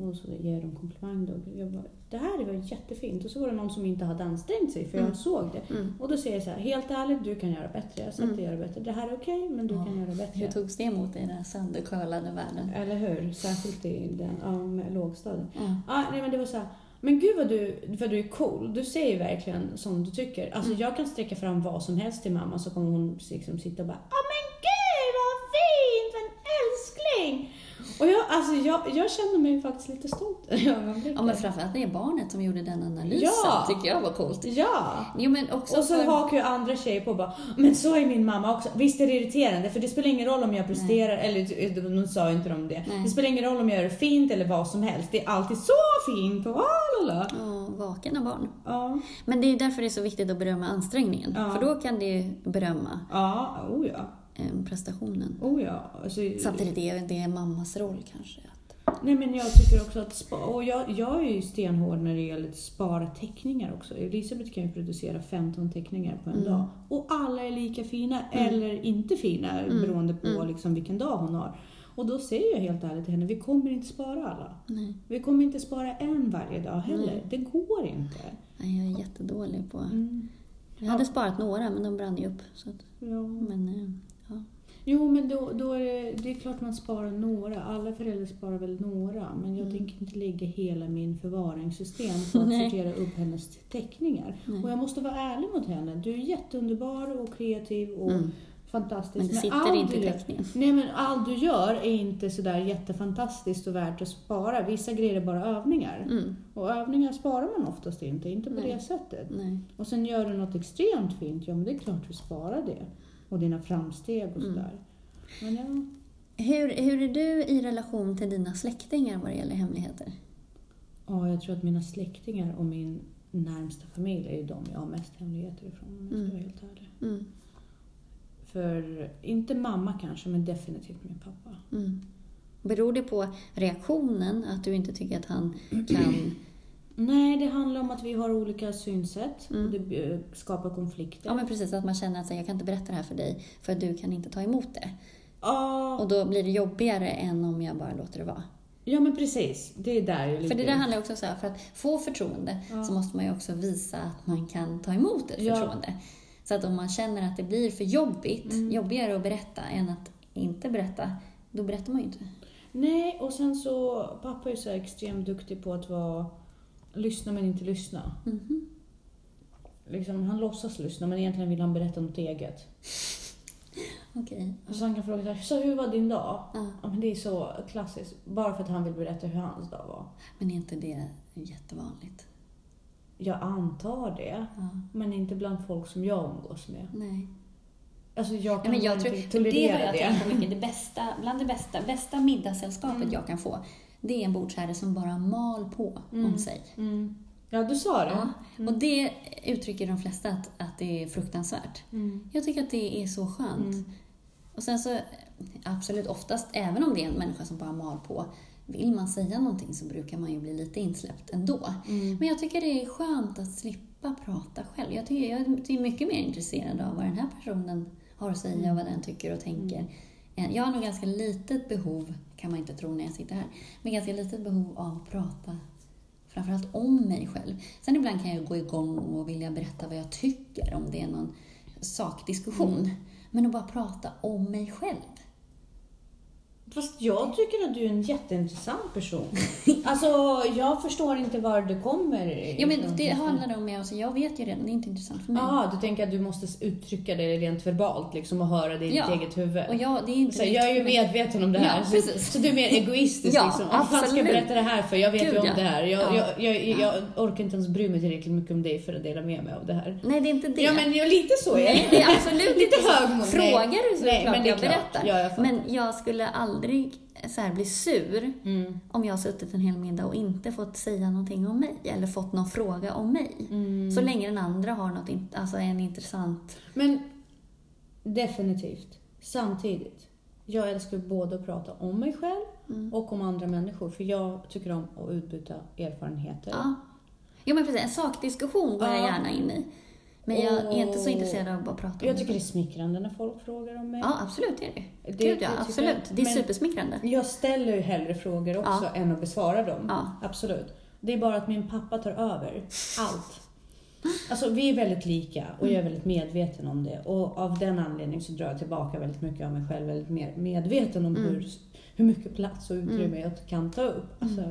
och så ger de komplimang. Då. Jag bara, det här var jättefint. Och så var det någon som inte hade ansträngt sig för jag Mm. såg det. Mm. Och då säger jag så här, helt ärligt, du kan göra bättre. Jag sett Mm. göra bättre. Det här är okej, men du Ja. kan göra bättre. Hur togs det emot i den här söndercurlade världen? Eller hur? Särskilt i den, ja, med lågstadiet. Ja. Ah, nej men det var så här. Men gud vad du, för du är cool. Du säger verkligen som du tycker. Alltså Mm. jag kan sträcka fram vad som helst till mamma så kommer hon liksom sitta och bara Ja men gud vad fint, en älskling! Och jag, alltså jag, jag känner mig faktiskt lite stolt ja, men framförallt det är barnet som gjorde den analysen, Ja. tycker jag var coolt. Ja! Jo, men också Och så för... hakar ju andra tjejer på och bara Men så är min mamma också. Visst är det irriterande för det spelar ingen roll om jag presterar, eller de sa inte de det. Nej. Det spelar ingen roll om jag gör det fint eller vad som helst. Det är alltid så fint och lalala. Ja, vakna barn. Ja. Men det är därför det är så viktigt att berömma ansträngningen. Ja. För då kan det ju berömma Ja, oh ja. Eh, prestationen. Oh ja. Alltså, Samtidigt är det är mammas roll kanske. Nej men jag tycker också att spa, och jag, jag är ju stenhård när det gäller att spara teckningar också. Elisabeth kan ju producera 15 teckningar på en Mm. dag. Och alla är lika fina Mm. eller inte fina Mm. beroende på Mm. liksom vilken dag hon har. Och då säger jag helt ärligt till henne, vi kommer inte spara alla. nej, Vi kommer inte spara en varje dag heller. Nej. Det går inte. nej, jag är jättedålig på... Mm. Jag hade sparat några, men de brann ju upp. Så att, Ja. men, eh, ja. Jo, men då, då är det, det är klart man sparar några. Alla föräldrar sparar väl några. Men jag Mm. tänker inte lägga hela min förvaringssystem (laughs) på att Nej. sortera upp hennes teckningar. Nej. Och jag måste vara ärlig mot henne. Du är jätteunderbar och kreativ och Mm. fantastisk. Men det allt sitter inte i teckningen. Nej, men allt du gör är inte sådär jättefantastiskt och värt att spara. Vissa grejer är bara övningar. Mm. Och övningar sparar man oftast inte, inte på Nej. det sättet. Och sen gör du något extremt fint, ja men det är klart du sparar det. Och dina framsteg och Mm. sådär. Men ja, Hur, hur är du i relation till dina släktingar vad det gäller hemligheter? ja, jag tror att mina släktingar och min närmsta familj är ju de jag har mest hemligheter ifrån om jag ska Mm. vara helt ärlig. Mm. För, inte mamma kanske, men definitivt min pappa. Mm. Beror det på reaktionen, att du inte tycker att han kan... (clears throat) Nej, det handlar om att vi har olika synsätt Mm. och det eh, skapar konflikter. Ja, men precis. Att man känner att jag kan inte berätta det här för dig, för du kan inte ta emot det. Ja, Och då blir det jobbigare än om jag bara låter det vara. ja, men precis. Det är där jag För det där handlar också så här, för att få förtroende Ja. så måste man ju också visa att man kan ta emot ett Ja. förtroende. Så att om man känner att det blir för jobbigt, Mm. jobbigare att berätta än att inte berätta, då berättar man ju inte. Nej, och sen så, pappa är så extremt duktig på att vara, lyssna men inte lyssna. Mhm. Liksom, han låtsas lyssna men egentligen vill han berätta något eget. Okej. Så han kan fråga så, här, så hur var din dag? Ja. Ja, men det är så klassiskt. Bara för att han vill berätta hur hans dag var. Men är inte det jättevanligt? Jag antar det. Ja. Men inte bland folk som jag umgås med. Nej. Alltså jag Ja, kan men jag inte tror, för det tolerera har jag det. tänkt på mycket. Det bästa, bland det bästa, bästa middagssällskapet Mm. jag kan få, det är en bordsherre som bara mal på Mm. om sig. Mm. Ja, du sa det. Ja. Mm. Och det uttrycker de flesta att, att det är fruktansvärt. Mm. Jag tycker att det är så skönt. Mm. Och sen så, absolut oftast, även om det är en människa som bara mal på, vill man säga någonting så brukar man ju bli lite insläppt ändå. Mm. Men jag tycker det är skönt att slippa prata själv. Jag, tycker, jag är mycket mer intresserad av vad den här personen har att säga och vad den tycker och tänker. Eh, Jag har nog ganska litet behov, kan man inte tro när jag sitter här, men ganska litet behov av att prata framförallt om mig själv. Sen ibland kan jag gå igång och vilja berätta vad jag tycker om det är någon sakdiskussion. Men att bara prata om mig själv. Fast jag tycker att du är en jätteintressant person. (laughs) Alltså, jag förstår inte var det kommer Ja, men det handlar om mig, alltså, jag vet ju redan, det är inte intressant för mig. Jaha, du tänker att du måste uttrycka det rent verbalt liksom och höra det i Ja. ditt eget huvud. Och jag, det är inte Så jag är ju medveten om det här. Ja, så, så du är mer egoistisk (laughs) Ja, liksom. Vad fan ska jag berätta det här för? Jag vet Gud, ju om ja. det här. Jag, Ja. jag, jag, Ja. jag orkar inte ens bry mig tillräckligt mycket om dig för att dela med mig av det här. Nej, det är inte det. Ja men jag, lite så är Nej, det är absolut (laughs) Lite så. Frågar du så Nej, är det klart men det är jag berättar. Ja, jag men jag skulle aldrig så här, bli sur Mm. om jag har suttit en hel middag och inte fått säga någonting om mig eller fått någon fråga om mig. Mm. Så länge den andra har något, alltså en intressant... Men definitivt. Samtidigt. Jag älskar både att prata om mig själv Mm. och om andra människor. För jag tycker om att utbyta erfarenheter. Ja. Jo men precis, en sakdiskussion går jag Ja. gärna in i. Men jag är inte så intresserad av att bara prata om Jag tycker det är smickrande när folk frågar om mig. Ja, absolut det är det. Det- Gud ja, absolut. Det är Men- supersmickrande. Jag ställer ju hellre frågor också Ja. än att besvara dem. Ja. Absolut. Det är bara att min pappa tar över allt. Alltså vi är väldigt lika och jag är väldigt medveten om det. Och av den anledningen så drar jag tillbaka väldigt mycket av mig själv. Väldigt mer medveten om Mm. hur, hur mycket plats och utrymme jag kan ta upp. Alltså,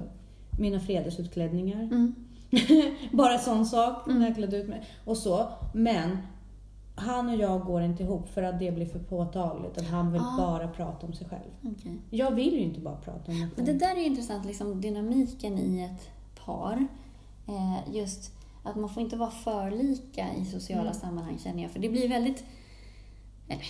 mina fredagsutklänningar. Mm. (laughs) Bara sån sak Mm. när jag klädde ut mig. Och så. Men han och jag går inte ihop för att det blir för påtagligt. Att han vill Ah. bara prata om sig själv. Okej. Jag vill ju inte bara prata om mig Men själv. det där är intressant, liksom, dynamiken i ett par. Eh, just att man får inte vara för lika i sociala Mm. sammanhang känner jag. För det blir väldigt... Eller,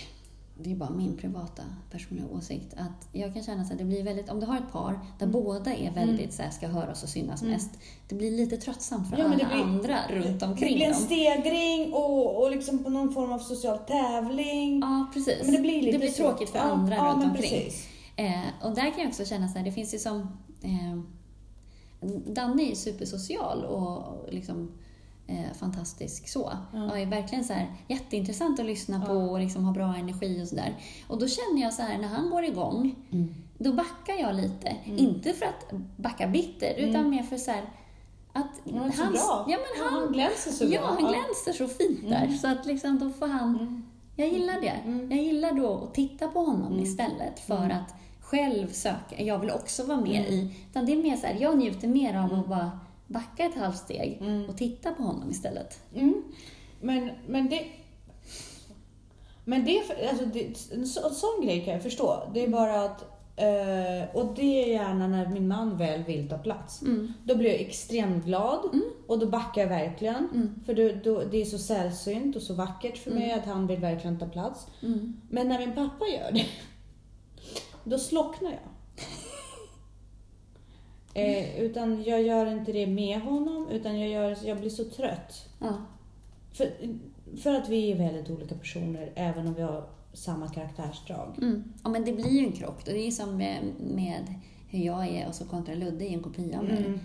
det är bara min privata personliga åsikt. Att jag kan känna att det blir väldigt... Om du har ett par där båda är väldigt så här, ska höras och synas Mm. mest. Det blir lite tröttsamt för Ja, alla det blir- andra runt Det omkring blir en stegring och, och liksom på någon form av social tävling. Ja, precis. Men det blir lite så. tråkigt för Ja, andra ja, runt men omkring. Eh, och där kan jag också känna så här, det finns ju som... Eh, Danne är supersocial och liksom eh, fantastisk så. Ja. Och är verkligen så här, jätteintressant att lyssna på Ja. och liksom ha bra energi och sådär. Och då känner jag så här, när han går igång, Mm. då backar jag lite. Mm. Inte för att backa bitter, utan Mm. mer för så här, att Ja, men så bra. Ja, men han, han glänser så bra. ja, han glänser så fint där. Mm. Så att liksom, då får han... Mm. Jag gillar det. Mm. Jag gillar då att titta på honom Mm. istället för Mm. att själv söka. Jag vill också vara med Mm. i... Utan det är mer så här, jag njuter mer av Mm. att bara backa ett halvt steg Mm. och titta på honom istället. Mm. Men, men det... Men det, alltså det, en så- en sån grej kan jag förstå. Det är bara att... Eh, och det är gärna när min man väl vill ta plats. Mm. Då blir jag extremt glad Mm. och då backar jag verkligen. Mm. För då, då, det är så sällsynt och så vackert för mig Mm. att han vill verkligen ta plats. Mm. Men när min pappa gör det, (laughs) då slocknar jag. Eh, utan jag gör inte det med honom, utan jag, gör, jag blir så trött. Ja. För, för att vi är väldigt olika personer, även om vi har samma karaktärsdrag. Mm. Ja, men det blir ju en krock. Och det är som med, med hur jag är och så kontra Ludde i en kopia av mig. Mm.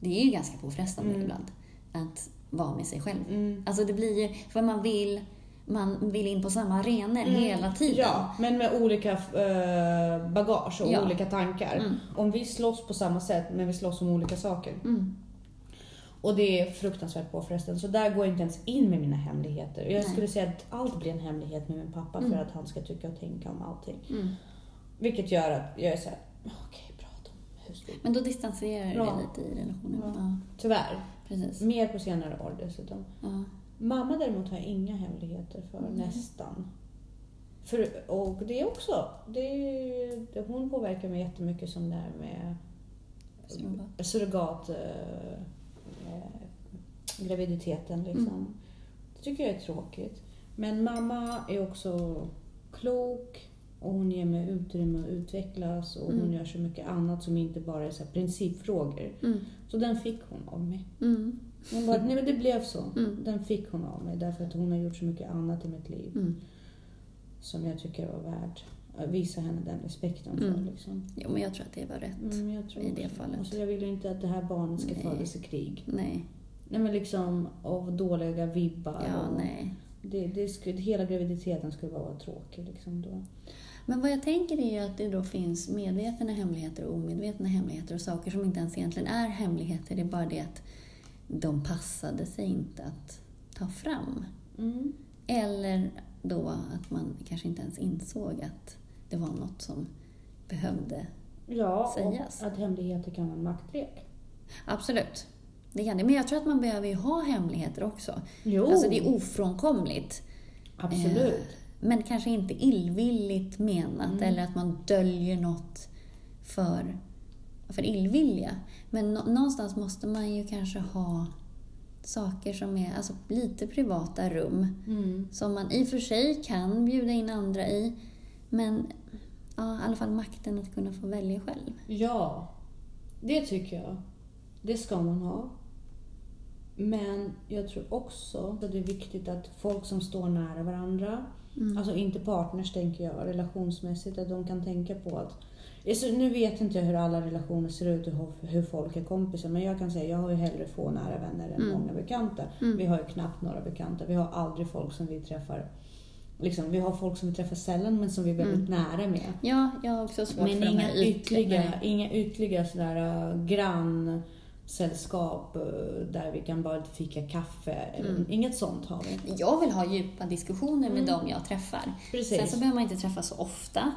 Det är ju ganska påfrestande Mm. ibland att vara med sig själv. Mm. Alltså det blir ju, för man vill, man vill in på samma arenor Mm. hela tiden. Ja, men med olika eh, bagage och Ja. olika tankar. Mm. Om vi slåss på samma sätt, men vi slåss om olika saker. Mm. Och det är fruktansvärt påfrestande. Så där går jag inte ens in med mina hemligheter. Jag Nej. skulle säga att allt blir en hemlighet med min pappa Mm. för att han ska tycka och tänka om allting. Mm. Vilket gör att jag är såhär, okej, prata om husbygge. Men då distanserar du dig lite i relationen. Ja. Ja. Tyvärr. precis. Mer på senare år dessutom. Ja. Mamma däremot har jag inga hemligheter för, Mm. nästan. För, och det också, det, det, hon påverkar mig jättemycket som det här med Surrogat. surrogat eh, eh, graviditeten liksom. Mm. Det tycker jag är tråkigt. Men mamma är också klok och hon ger mig utrymme att utvecklas och hon Mm. gör så mycket annat som inte bara är så principfrågor. Mm. Så den fick hon av mig. Mm. Hon bara, nej men det blev så. Mm. Den fick hon av mig därför att hon har gjort så mycket annat i mitt liv Mm. som jag tycker var värd visa henne den respekten för. Mm. Liksom. Jo, men jag tror att det var rätt. Mm, I det fallet. Alltså, jag vill ju inte att det här barnet ska Nej. födas i krig. Nej. Nej men liksom av dåliga vibbar. Ja, och nej. Det, det skulle, hela graviditeten skulle bara vara tråkig. Liksom då. Men vad jag tänker är ju att det då finns medvetna hemligheter och omedvetna hemligheter och saker som inte ens egentligen är hemligheter. Det är bara det att de passade sig inte att ta fram. Mm. Eller då att man kanske inte ens insåg att det var något som behövde. Ja, Sägas. och att hemligheter kan vara en maktlek. Absolut, det kan det. Men jag tror att man behöver ju ha hemligheter också. Jo, Alltså det är ofrånkomligt. absolut. Men kanske inte illvilligt menat Mm. eller att man döljer något för, för illvilja. Men nå- någonstans måste man ju kanske ha saker som är alltså, lite privata rum Mm. som man i och för sig kan bjuda in andra i. Men ja, i alla fall makten att kunna få välja själv. Ja, det tycker jag. Det ska man ha. Men jag tror också att det är viktigt att folk som står nära varandra, Mm. alltså inte partners tänker jag, relationsmässigt, att de kan tänka på att nu vet inte jag hur alla relationer ser ut och hur- folk är kompisar, men jag kan säga jag har ju hellre få nära vänner än Mm. många bekanta. Mm. Vi har ju knappt några bekanta. Vi har aldrig folk som vi träffar. Liksom, vi har folk som vi träffar sällan, men som vi är väldigt nära med. Ja, jag har också svårt Men för inga ytliga- nej. inga ytliga sådär uh, grannsällskap uh, där vi kan bara fika kaffe. Mm. Inget sånt har vi. Jag vill ha djupa diskussioner med Mm. dem jag träffar. Precis. Sen så behöver man inte träffas så ofta,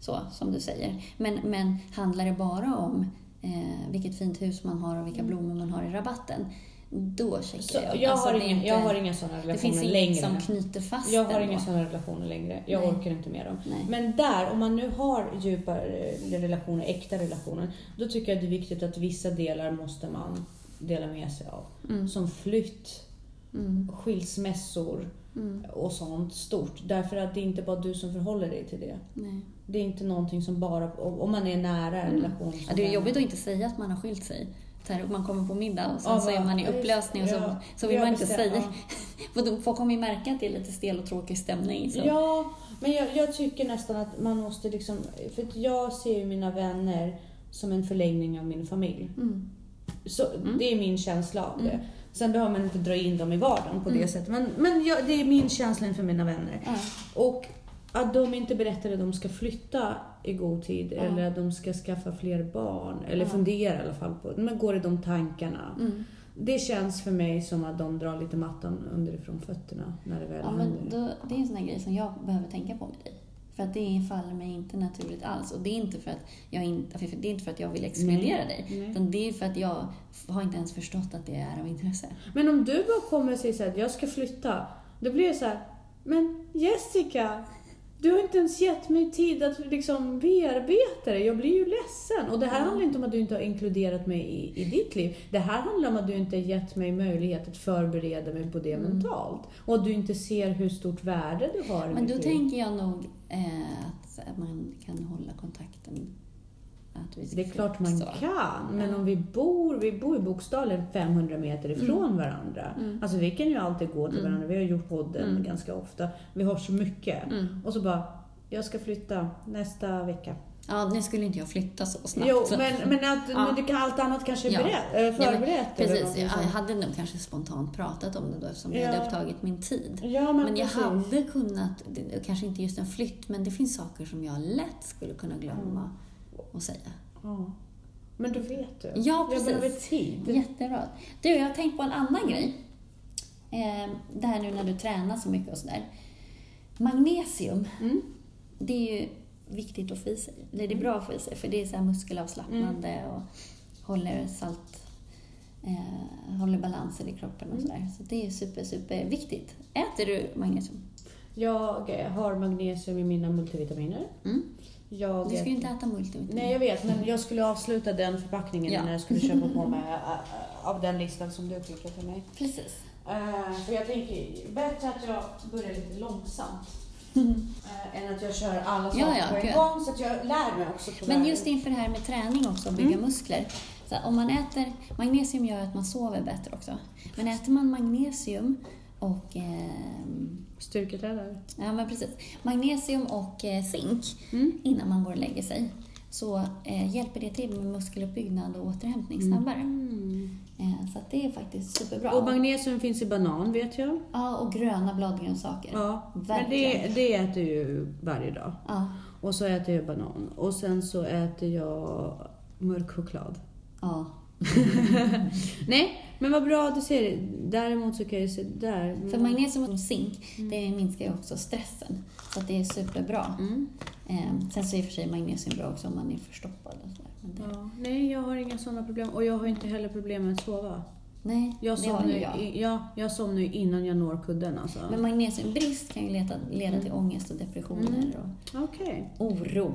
så som du säger. Men, men handlar det bara om eh, vilket fint hus man har och vilka blommor man har i rabatten, då checkar Mm. Så jag. jag, Alltså, har inga, inte- jag har inga sådana relationer Det finns inget längre. som knyter fast jag har inga sådana relationer längre. Jag Nej. orkar inte med dem. Nej. Men där, om man nu har djupa eh, relationer, äkta relationer, då tycker jag det är viktigt att vissa delar måste man dela med sig av. Mm. Som flytt, Mm. skilsmässor Mm. och sånt stort. Därför att det är inte bara du som förhåller dig till det. Nej. Det är inte någonting som bara, om man är nära en relation. Mm. Ja, det är jobbigt att inte säga att man har skilt sig. Här, man kommer på middag och sen Ja, så är man i upplösning och så, ja, så vill man inte säga. (laughs) För Folk kommer ju märka att det är lite stel och tråkig stämning. Så. Ja, men jag, jag tycker nästan att man måste liksom... För jag ser ju mina vänner som en förlängning av min familj. Mm. Så Det är min känsla av det. Mm. Sen behöver man inte dra in dem i vardagen på det Mm. sättet. Men, men jag, det är min känsla inför mina vänner. Ja. Och att de inte berättar att de ska flytta i god tid Ja. eller att de ska skaffa fler barn. Eller Ja. funderar i alla fall på. Men går i de tankarna. Mm. Det känns för mig som att de drar lite mattan underifrån fötterna när det väl Ja, händer. då, det är en sån här grej som jag behöver tänka på med dig. För att det faller mig inte naturligt alls. Och det är inte för att jag, inte, för det är inte för att jag vill exkludera dig. Nej. Utan det är för att jag har inte ens förstått att det är av intresse. Men om du bara kommer och säger att jag ska flytta. Då blir det så här, men Jessica, du har inte ens gett mig tid att liksom bearbeta det. Jag blir ju ledsen. Och det här handlar inte om att du inte har inkluderat mig i, i ditt liv. Det här handlar om att du inte har gett mig möjlighet att förbereda mig på det Mm. mentalt. Och att du inte ser hur stort värde du har Men då tänker jag nog eh, att man kan hålla kontakten. Det är klart man så. kan, men Ja. om vi bor, vi bor ju bokstavligen 500 meter ifrån varandra. Mm. Alltså vi kan ju alltid gå till Mm. varandra, vi har gjort podden Mm. ganska ofta. Vi har så mycket. Mm. Och så bara, jag ska flytta nästa vecka. Ja, nu skulle inte jag flytta så snabbt. Jo, men, men, att, Ja. men allt annat kanske är Ja. berett, Ja, men förberett. eller Precis, jag hade nog kanske spontant pratat om det då eftersom Ja. hade upptagit min tid. Ja, men, Men jag precis. hade kunnat, kanske inte just en flytt, men det finns saker som jag lätt skulle kunna glömma att säga. Ja. Men då vet du. Ja, Jag precis. behöver tid. Jättebra. Du, jag har tänkt på en annan grej. Eh, det här nu när du tränar så mycket och sådär. Magnesium, Mm. det är ju viktigt att få i sig. Eller det är bra att få i sig, för det är så här muskelavslappnande Mm. och håller salt, eh, håller balansen i kroppen och Mm. sådär. Så det är super, super viktigt. Äter du magnesium? Jag har magnesium i mina multivitaminer. Mm. Jag Du ska ju inte äta multivitamin. Nej, jag vet, men jag skulle avsluta den förpackningen Ja. när jag skulle köpa på mig (laughs) av den listan som du skickade till mig. Precis. Uh, för jag tänker, bättre att jag börjar lite långsamt (laughs) eh, än att jag kör alla saker Ja, ja, på en gång så att jag lär mig också på Men just inför det här med träning också, och bygga Mm. muskler. Så om man äter, magnesium gör att man sover bättre också. Men äter man magnesium och ehm, Styrketrädare. ja, men precis. magnesium och eh, zink Mm. innan man går och lägger sig så eh, hjälper det till med muskeluppbyggnad och återhämtning snabbare. Mm. Eh, så det är faktiskt superbra. Och magnesium finns i banan vet jag. ja, och gröna bladgrönsaker. Ja, men det, det äter jag ju varje dag. Ja, Och så äter jag banan. Och sen så äter jag mörk choklad. ja. (laughs) Nej, men vad bra att du ser det. Däremot så kan jag se där. För magnesium och zink, det minskar ju också stressen. Så att det är superbra. Mm. Eh, sen så är i och för sig magnesium bra också om man är förstoppad och sådär. Det, Ja, nej, jag har inga sådana problem. Och jag har inte heller problem med att sova. Nej, Jag det har somnar, ju ju jag. ja, jag somnar ju innan jag når kudden alltså. Men magnesiumbrist kan ju leda, leda till ångest och depressioner Mm. och Okej. oro.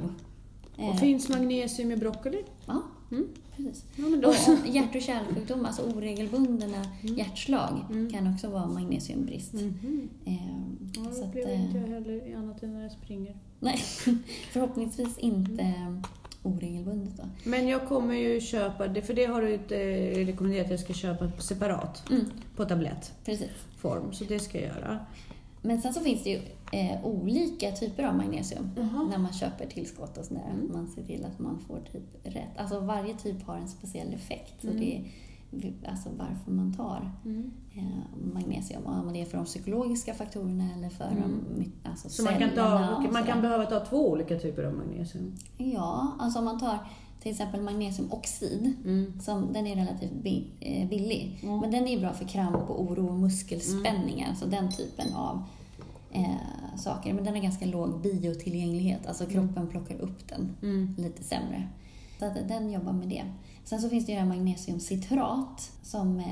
Eh, Och finns magnesium i broccoli? Ja, Mm. precis. Ja, men då Och hjärt och kärlsjukdomar, alltså oregelbundna Mm. hjärtslag, Mm. kan också vara magnesiumbrist. Mhm. Eh, Ja, så det att, upplever eh, inte jag heller annat än när jag springer. Nej, (laughs) förhoppningsvis inte oregelbundet då. Men jag kommer ju köpa, det, för det har du inte eh, rekommenderat att jag ska köpa separat Mm, på tablettform. Så det ska jag göra. Men sen så finns det ju eh, olika typer av magnesium Jaha. när man köper tillskott och sådär. Mm. Man ser till att man får typ rätt. Alltså varje typ har en speciell effekt. Så Mm. det är alltså varför man tar Mm. eh, magnesium. Om det är för de psykologiska faktorerna eller för Mm. de alltså Så man kan, ta, man kan behöva ta två olika typer av magnesium? Ja, alltså om man tar till exempel magnesiumoxid. Mm. Som, den är relativt eh, billig. Mm. Men den är bra för kramp och oro och muskelspänningar. Så den typen av eh, saker. Men den har ganska låg biotillgänglighet. Alltså kroppen plockar upp den Mm. lite sämre. Så att den jobbar med det. Sen så finns det ju det här magnesiumcitrat som eh,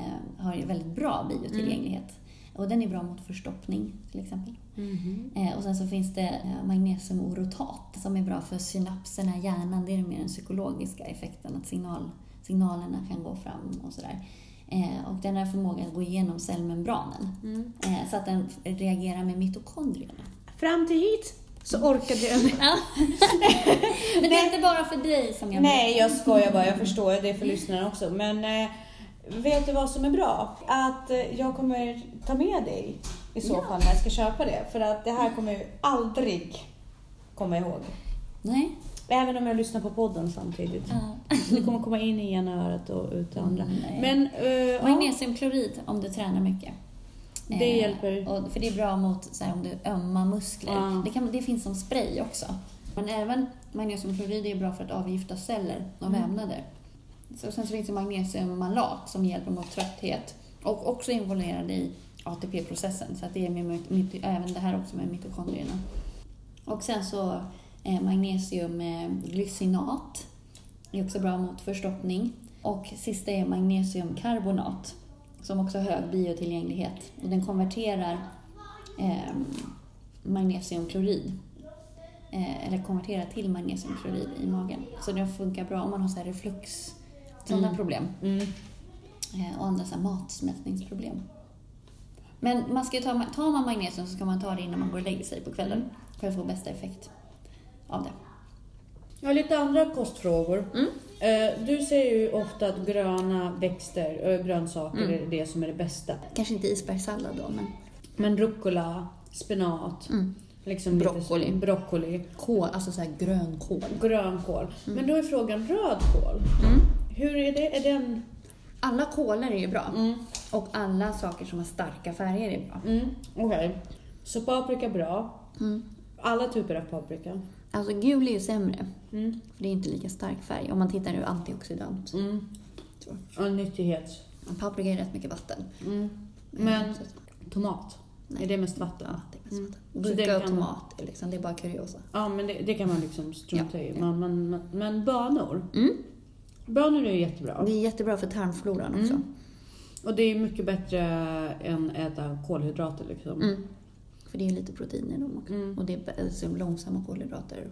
har väldigt bra biotillgänglighet. Och den är bra mot förstoppning till exempel. Mhm. Eh, och sen så finns det eh, magnesiumorotat som är bra för synapserna i hjärnan. Det är mer den psykologiska effekten, att signal, signalerna kan gå fram och sådär. Eh, och den har förmågan att gå igenom cellmembranen. Mm. Eh, så att den reagerar med mitokondrierna. Fram till hit så orkade jag (laughs) Ja. Men det är inte bara för dig som jag Nej, jag skojar bara. Jag förstår det är för lyssnarna också. Men eh, vet du vad som är bra? Att jag kommer ta med dig i så Ja. fall när jag ska köpa det. För att det här kommer jag aldrig komma ihåg. Nej. Även om jag lyssnar på podden samtidigt. Ja. Det kommer komma in i ena örat och ut det andra. Nej. Men ja, Magnesiumklorid om du tränar mycket. det Eh, hjälper. Och, för det är bra mot så här, om du ömma muskler. Ja. Det, kan, det finns som spray också. Men även magnesiumklorid är bra för att avgifta celler och Mm. vävnader. Så, sen så finns det magnesiummalat som hjälper mot trötthet och också involverad i ATP-processen. Så att det är med, mit, även det här också med mitokondrierna. Och sen så eh, magnesiumglycinat är också bra mot förstoppning. Och sista är magnesiumkarbonat som också har hög biotillgänglighet. Och den konverterar eh, magnesiumklorid eh, eller konverterar till magnesiumklorid i magen. Så den funkar bra om man har så här reflux, sådana Mm. problem. Mm. Eh, och andra så matsmältningsproblem. Men man ska ju ta, tar man magnesium så ska man ta det innan man går och lägger sig på kvällen för att få bästa effekt av det. Jag har lite andra kostfrågor. Mm. Eh, Du säger ju ofta att gröna växter, eh, grönsaker, Mm. är det som är det bästa. Kanske inte isbergssallad då, men Men rucola, spenat, mm. liksom lite så- Broccoli. broccoli kål, alltså så här grönkål. grönkål. Men då är frågan rödkål. Mm. Hur är det? Är den... Alla kålar är ju bra. Mm. Och alla saker som har starka färger är bra. Mm. Okej. Så paprika bra. Mm. Alla typer av paprika. Alltså gul är ju sämre, Mm. för det är inte lika stark färg om man tittar ur antioxidant. Mm. tror Och nyttighet. Men Paprika är rätt mycket vatten. Mm. Men Så att- tomat, nej. är det mest vatten? Ja, det är mest Mm. vatten. Så det Gurka och tomat, är liksom, det är bara kuriosa. Ja, men det, det kan man liksom strunta Ja, i. Man, man, man, men bönor. Mm. Bönor är jättebra. Det är jättebra för tarmfloran också. Mm. Och det är mycket bättre än äta kolhydrater liksom. Mm. För det är ju lite protein i dem också. Mm. Och det är alltså långsamma kolhydrater.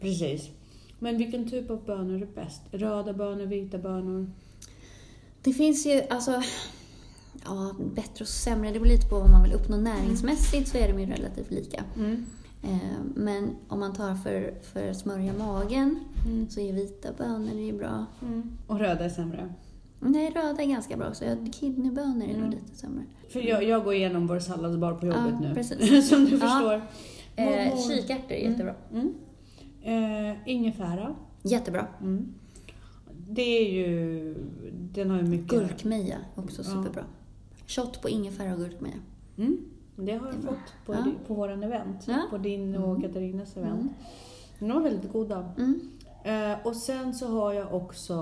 Precis. Men vilken typ av bönor är bäst? Röda bönor, vita bönor? Det finns ju alltså ja, bättre och sämre. Det beror lite på vad man vill uppnå näringsmässigt så är de ju relativt lika. Mm. Eh, Men om man tar för, för smörja magen Mm. så är vita bönor är bra. Mm. Och röda är sämre? Nej, röda är ganska bra också. Kidneybönor är nog Mm. lite sämre. För jag, jag går igenom vår salladsbar på jobbet Ja, nu. precis. (laughs) Som du Ja. förstår. Eh, kikärtor är jättebra. Mm. Eh, ingefära. Jättebra. Mm. Det är ju... Den har ju mycket... Gurkmeja, också Ja. superbra. Shot på ingefära och gurkmeja. Mm. Det har jag fått på, Ja. på våran event. Ja. På din och Mm. Katarinas event. Mm. De var väldigt goda. Mm. Eh, och sen så har jag också...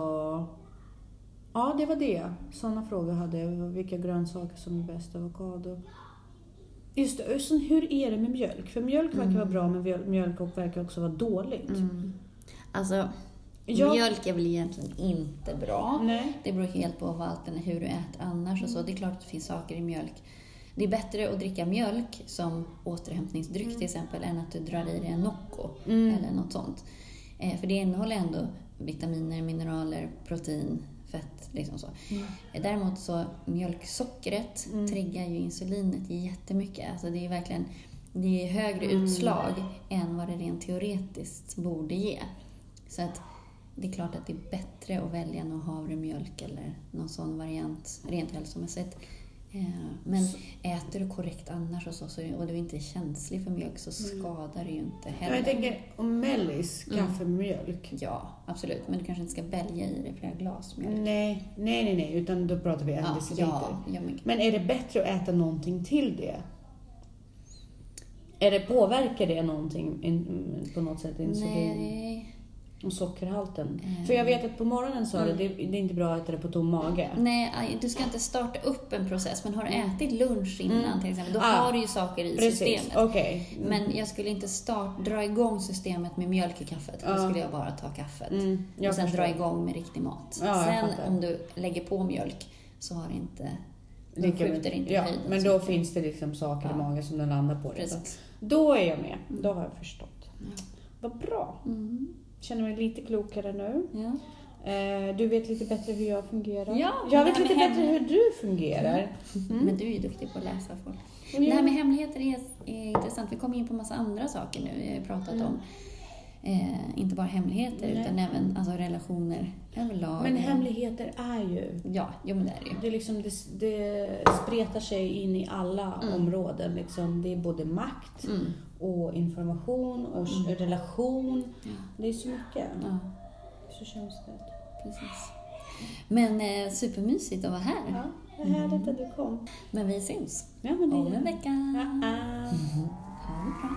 Ja, det var det. Sådana frågor hade jag. Vilka grönsaker som är bäst? Avokado. Just det, sen hur är det med mjölk? För mjölk verkar Mm. vara bra, men mjöl- mjölk verkar också vara dåligt. Mm. Alltså, Jag- mjölk är väl egentligen inte bra. Nej. Det beror helt på vad hur du äter annars och så. Det är klart att det finns saker i mjölk. Det är bättre att dricka mjölk som återhämtningsdryck till exempel än att du drar i dig en Nocco Mm. eller något sånt. Eh, för det innehåller ändå vitaminer, mineraler, protein, fett. Liksom så. Mm. Eh, Däremot så mjölksockret Mm. triggar ju insulinet jättemycket. Alltså det är verkligen det är högre Mm. utslag än vad det rent teoretiskt borde ge. Så att det är klart att det är bättre att välja någon havremjölk eller någon sån variant rent hälsomässigt. Eh, Men äter du korrekt annars och, så, så, och du inte är känslig för mjölk så skadar det ju inte heller. jag tänker om mellis, Mm. kaffe med mjölk. Ja, absolut. Men du kanske inte ska välja i dig flera glas mjölk. Nej, nej, nej, nej, utan då pratar vi en Ja, deciliter. ja, ja, men Men är det bättre att äta någonting till det? Är det, påverkar det någonting in, på något sätt insulin Nej. Och sockerhalten? Mm. För jag vet att på morgonen sa det, det, det är inte bra att äta det på tom mage. Nej, du ska inte starta upp en process. Men har du ätit lunch innan Mm. till exempel, då Ah, har du ju saker i Precis, systemet. okej. Men jag skulle inte start, dra igång systemet med mjölk i kaffet. Då Ja. skulle jag bara ta kaffet. Mm, och sen förstår. dra igång med riktig mat. Jag sen om du lägger på mjölk så har det inte... Lika skjuter mycket. inte ja, höjden Men då finns det liksom saker i Ja. magen som den landar på. Det. Precis. Då är jag med. Då har jag förstått. Ja. Vad bra. Mm. Känner mig lite klokare nu. Ja. Eh, Du vet lite bättre hur jag fungerar. Ja, jag vet lite bättre hur du fungerar. Mm. Men du är ju duktig på att läsa folk. Ja. Det här med hemligheter är, är intressant. Vi kommer in på massa andra saker nu. Vi har pratat Mm. om eh, inte bara hemligheter Nej. utan även alltså, relationer överlag. Men hemligheter är ju... Ja, jo men det är det ju. Det, liksom, det, det spretar sig in i alla Mm. områden. Liksom. Det är både makt Mm. och information och Mm. relation. Ja, Det är så mycket. ja, Så känsligt. precis. Men eh, supermysigt att vara här. Ja, vad härligt att du kom. Men vi syns Ja, men det om en vecka. Ja, ah. Ha det bra.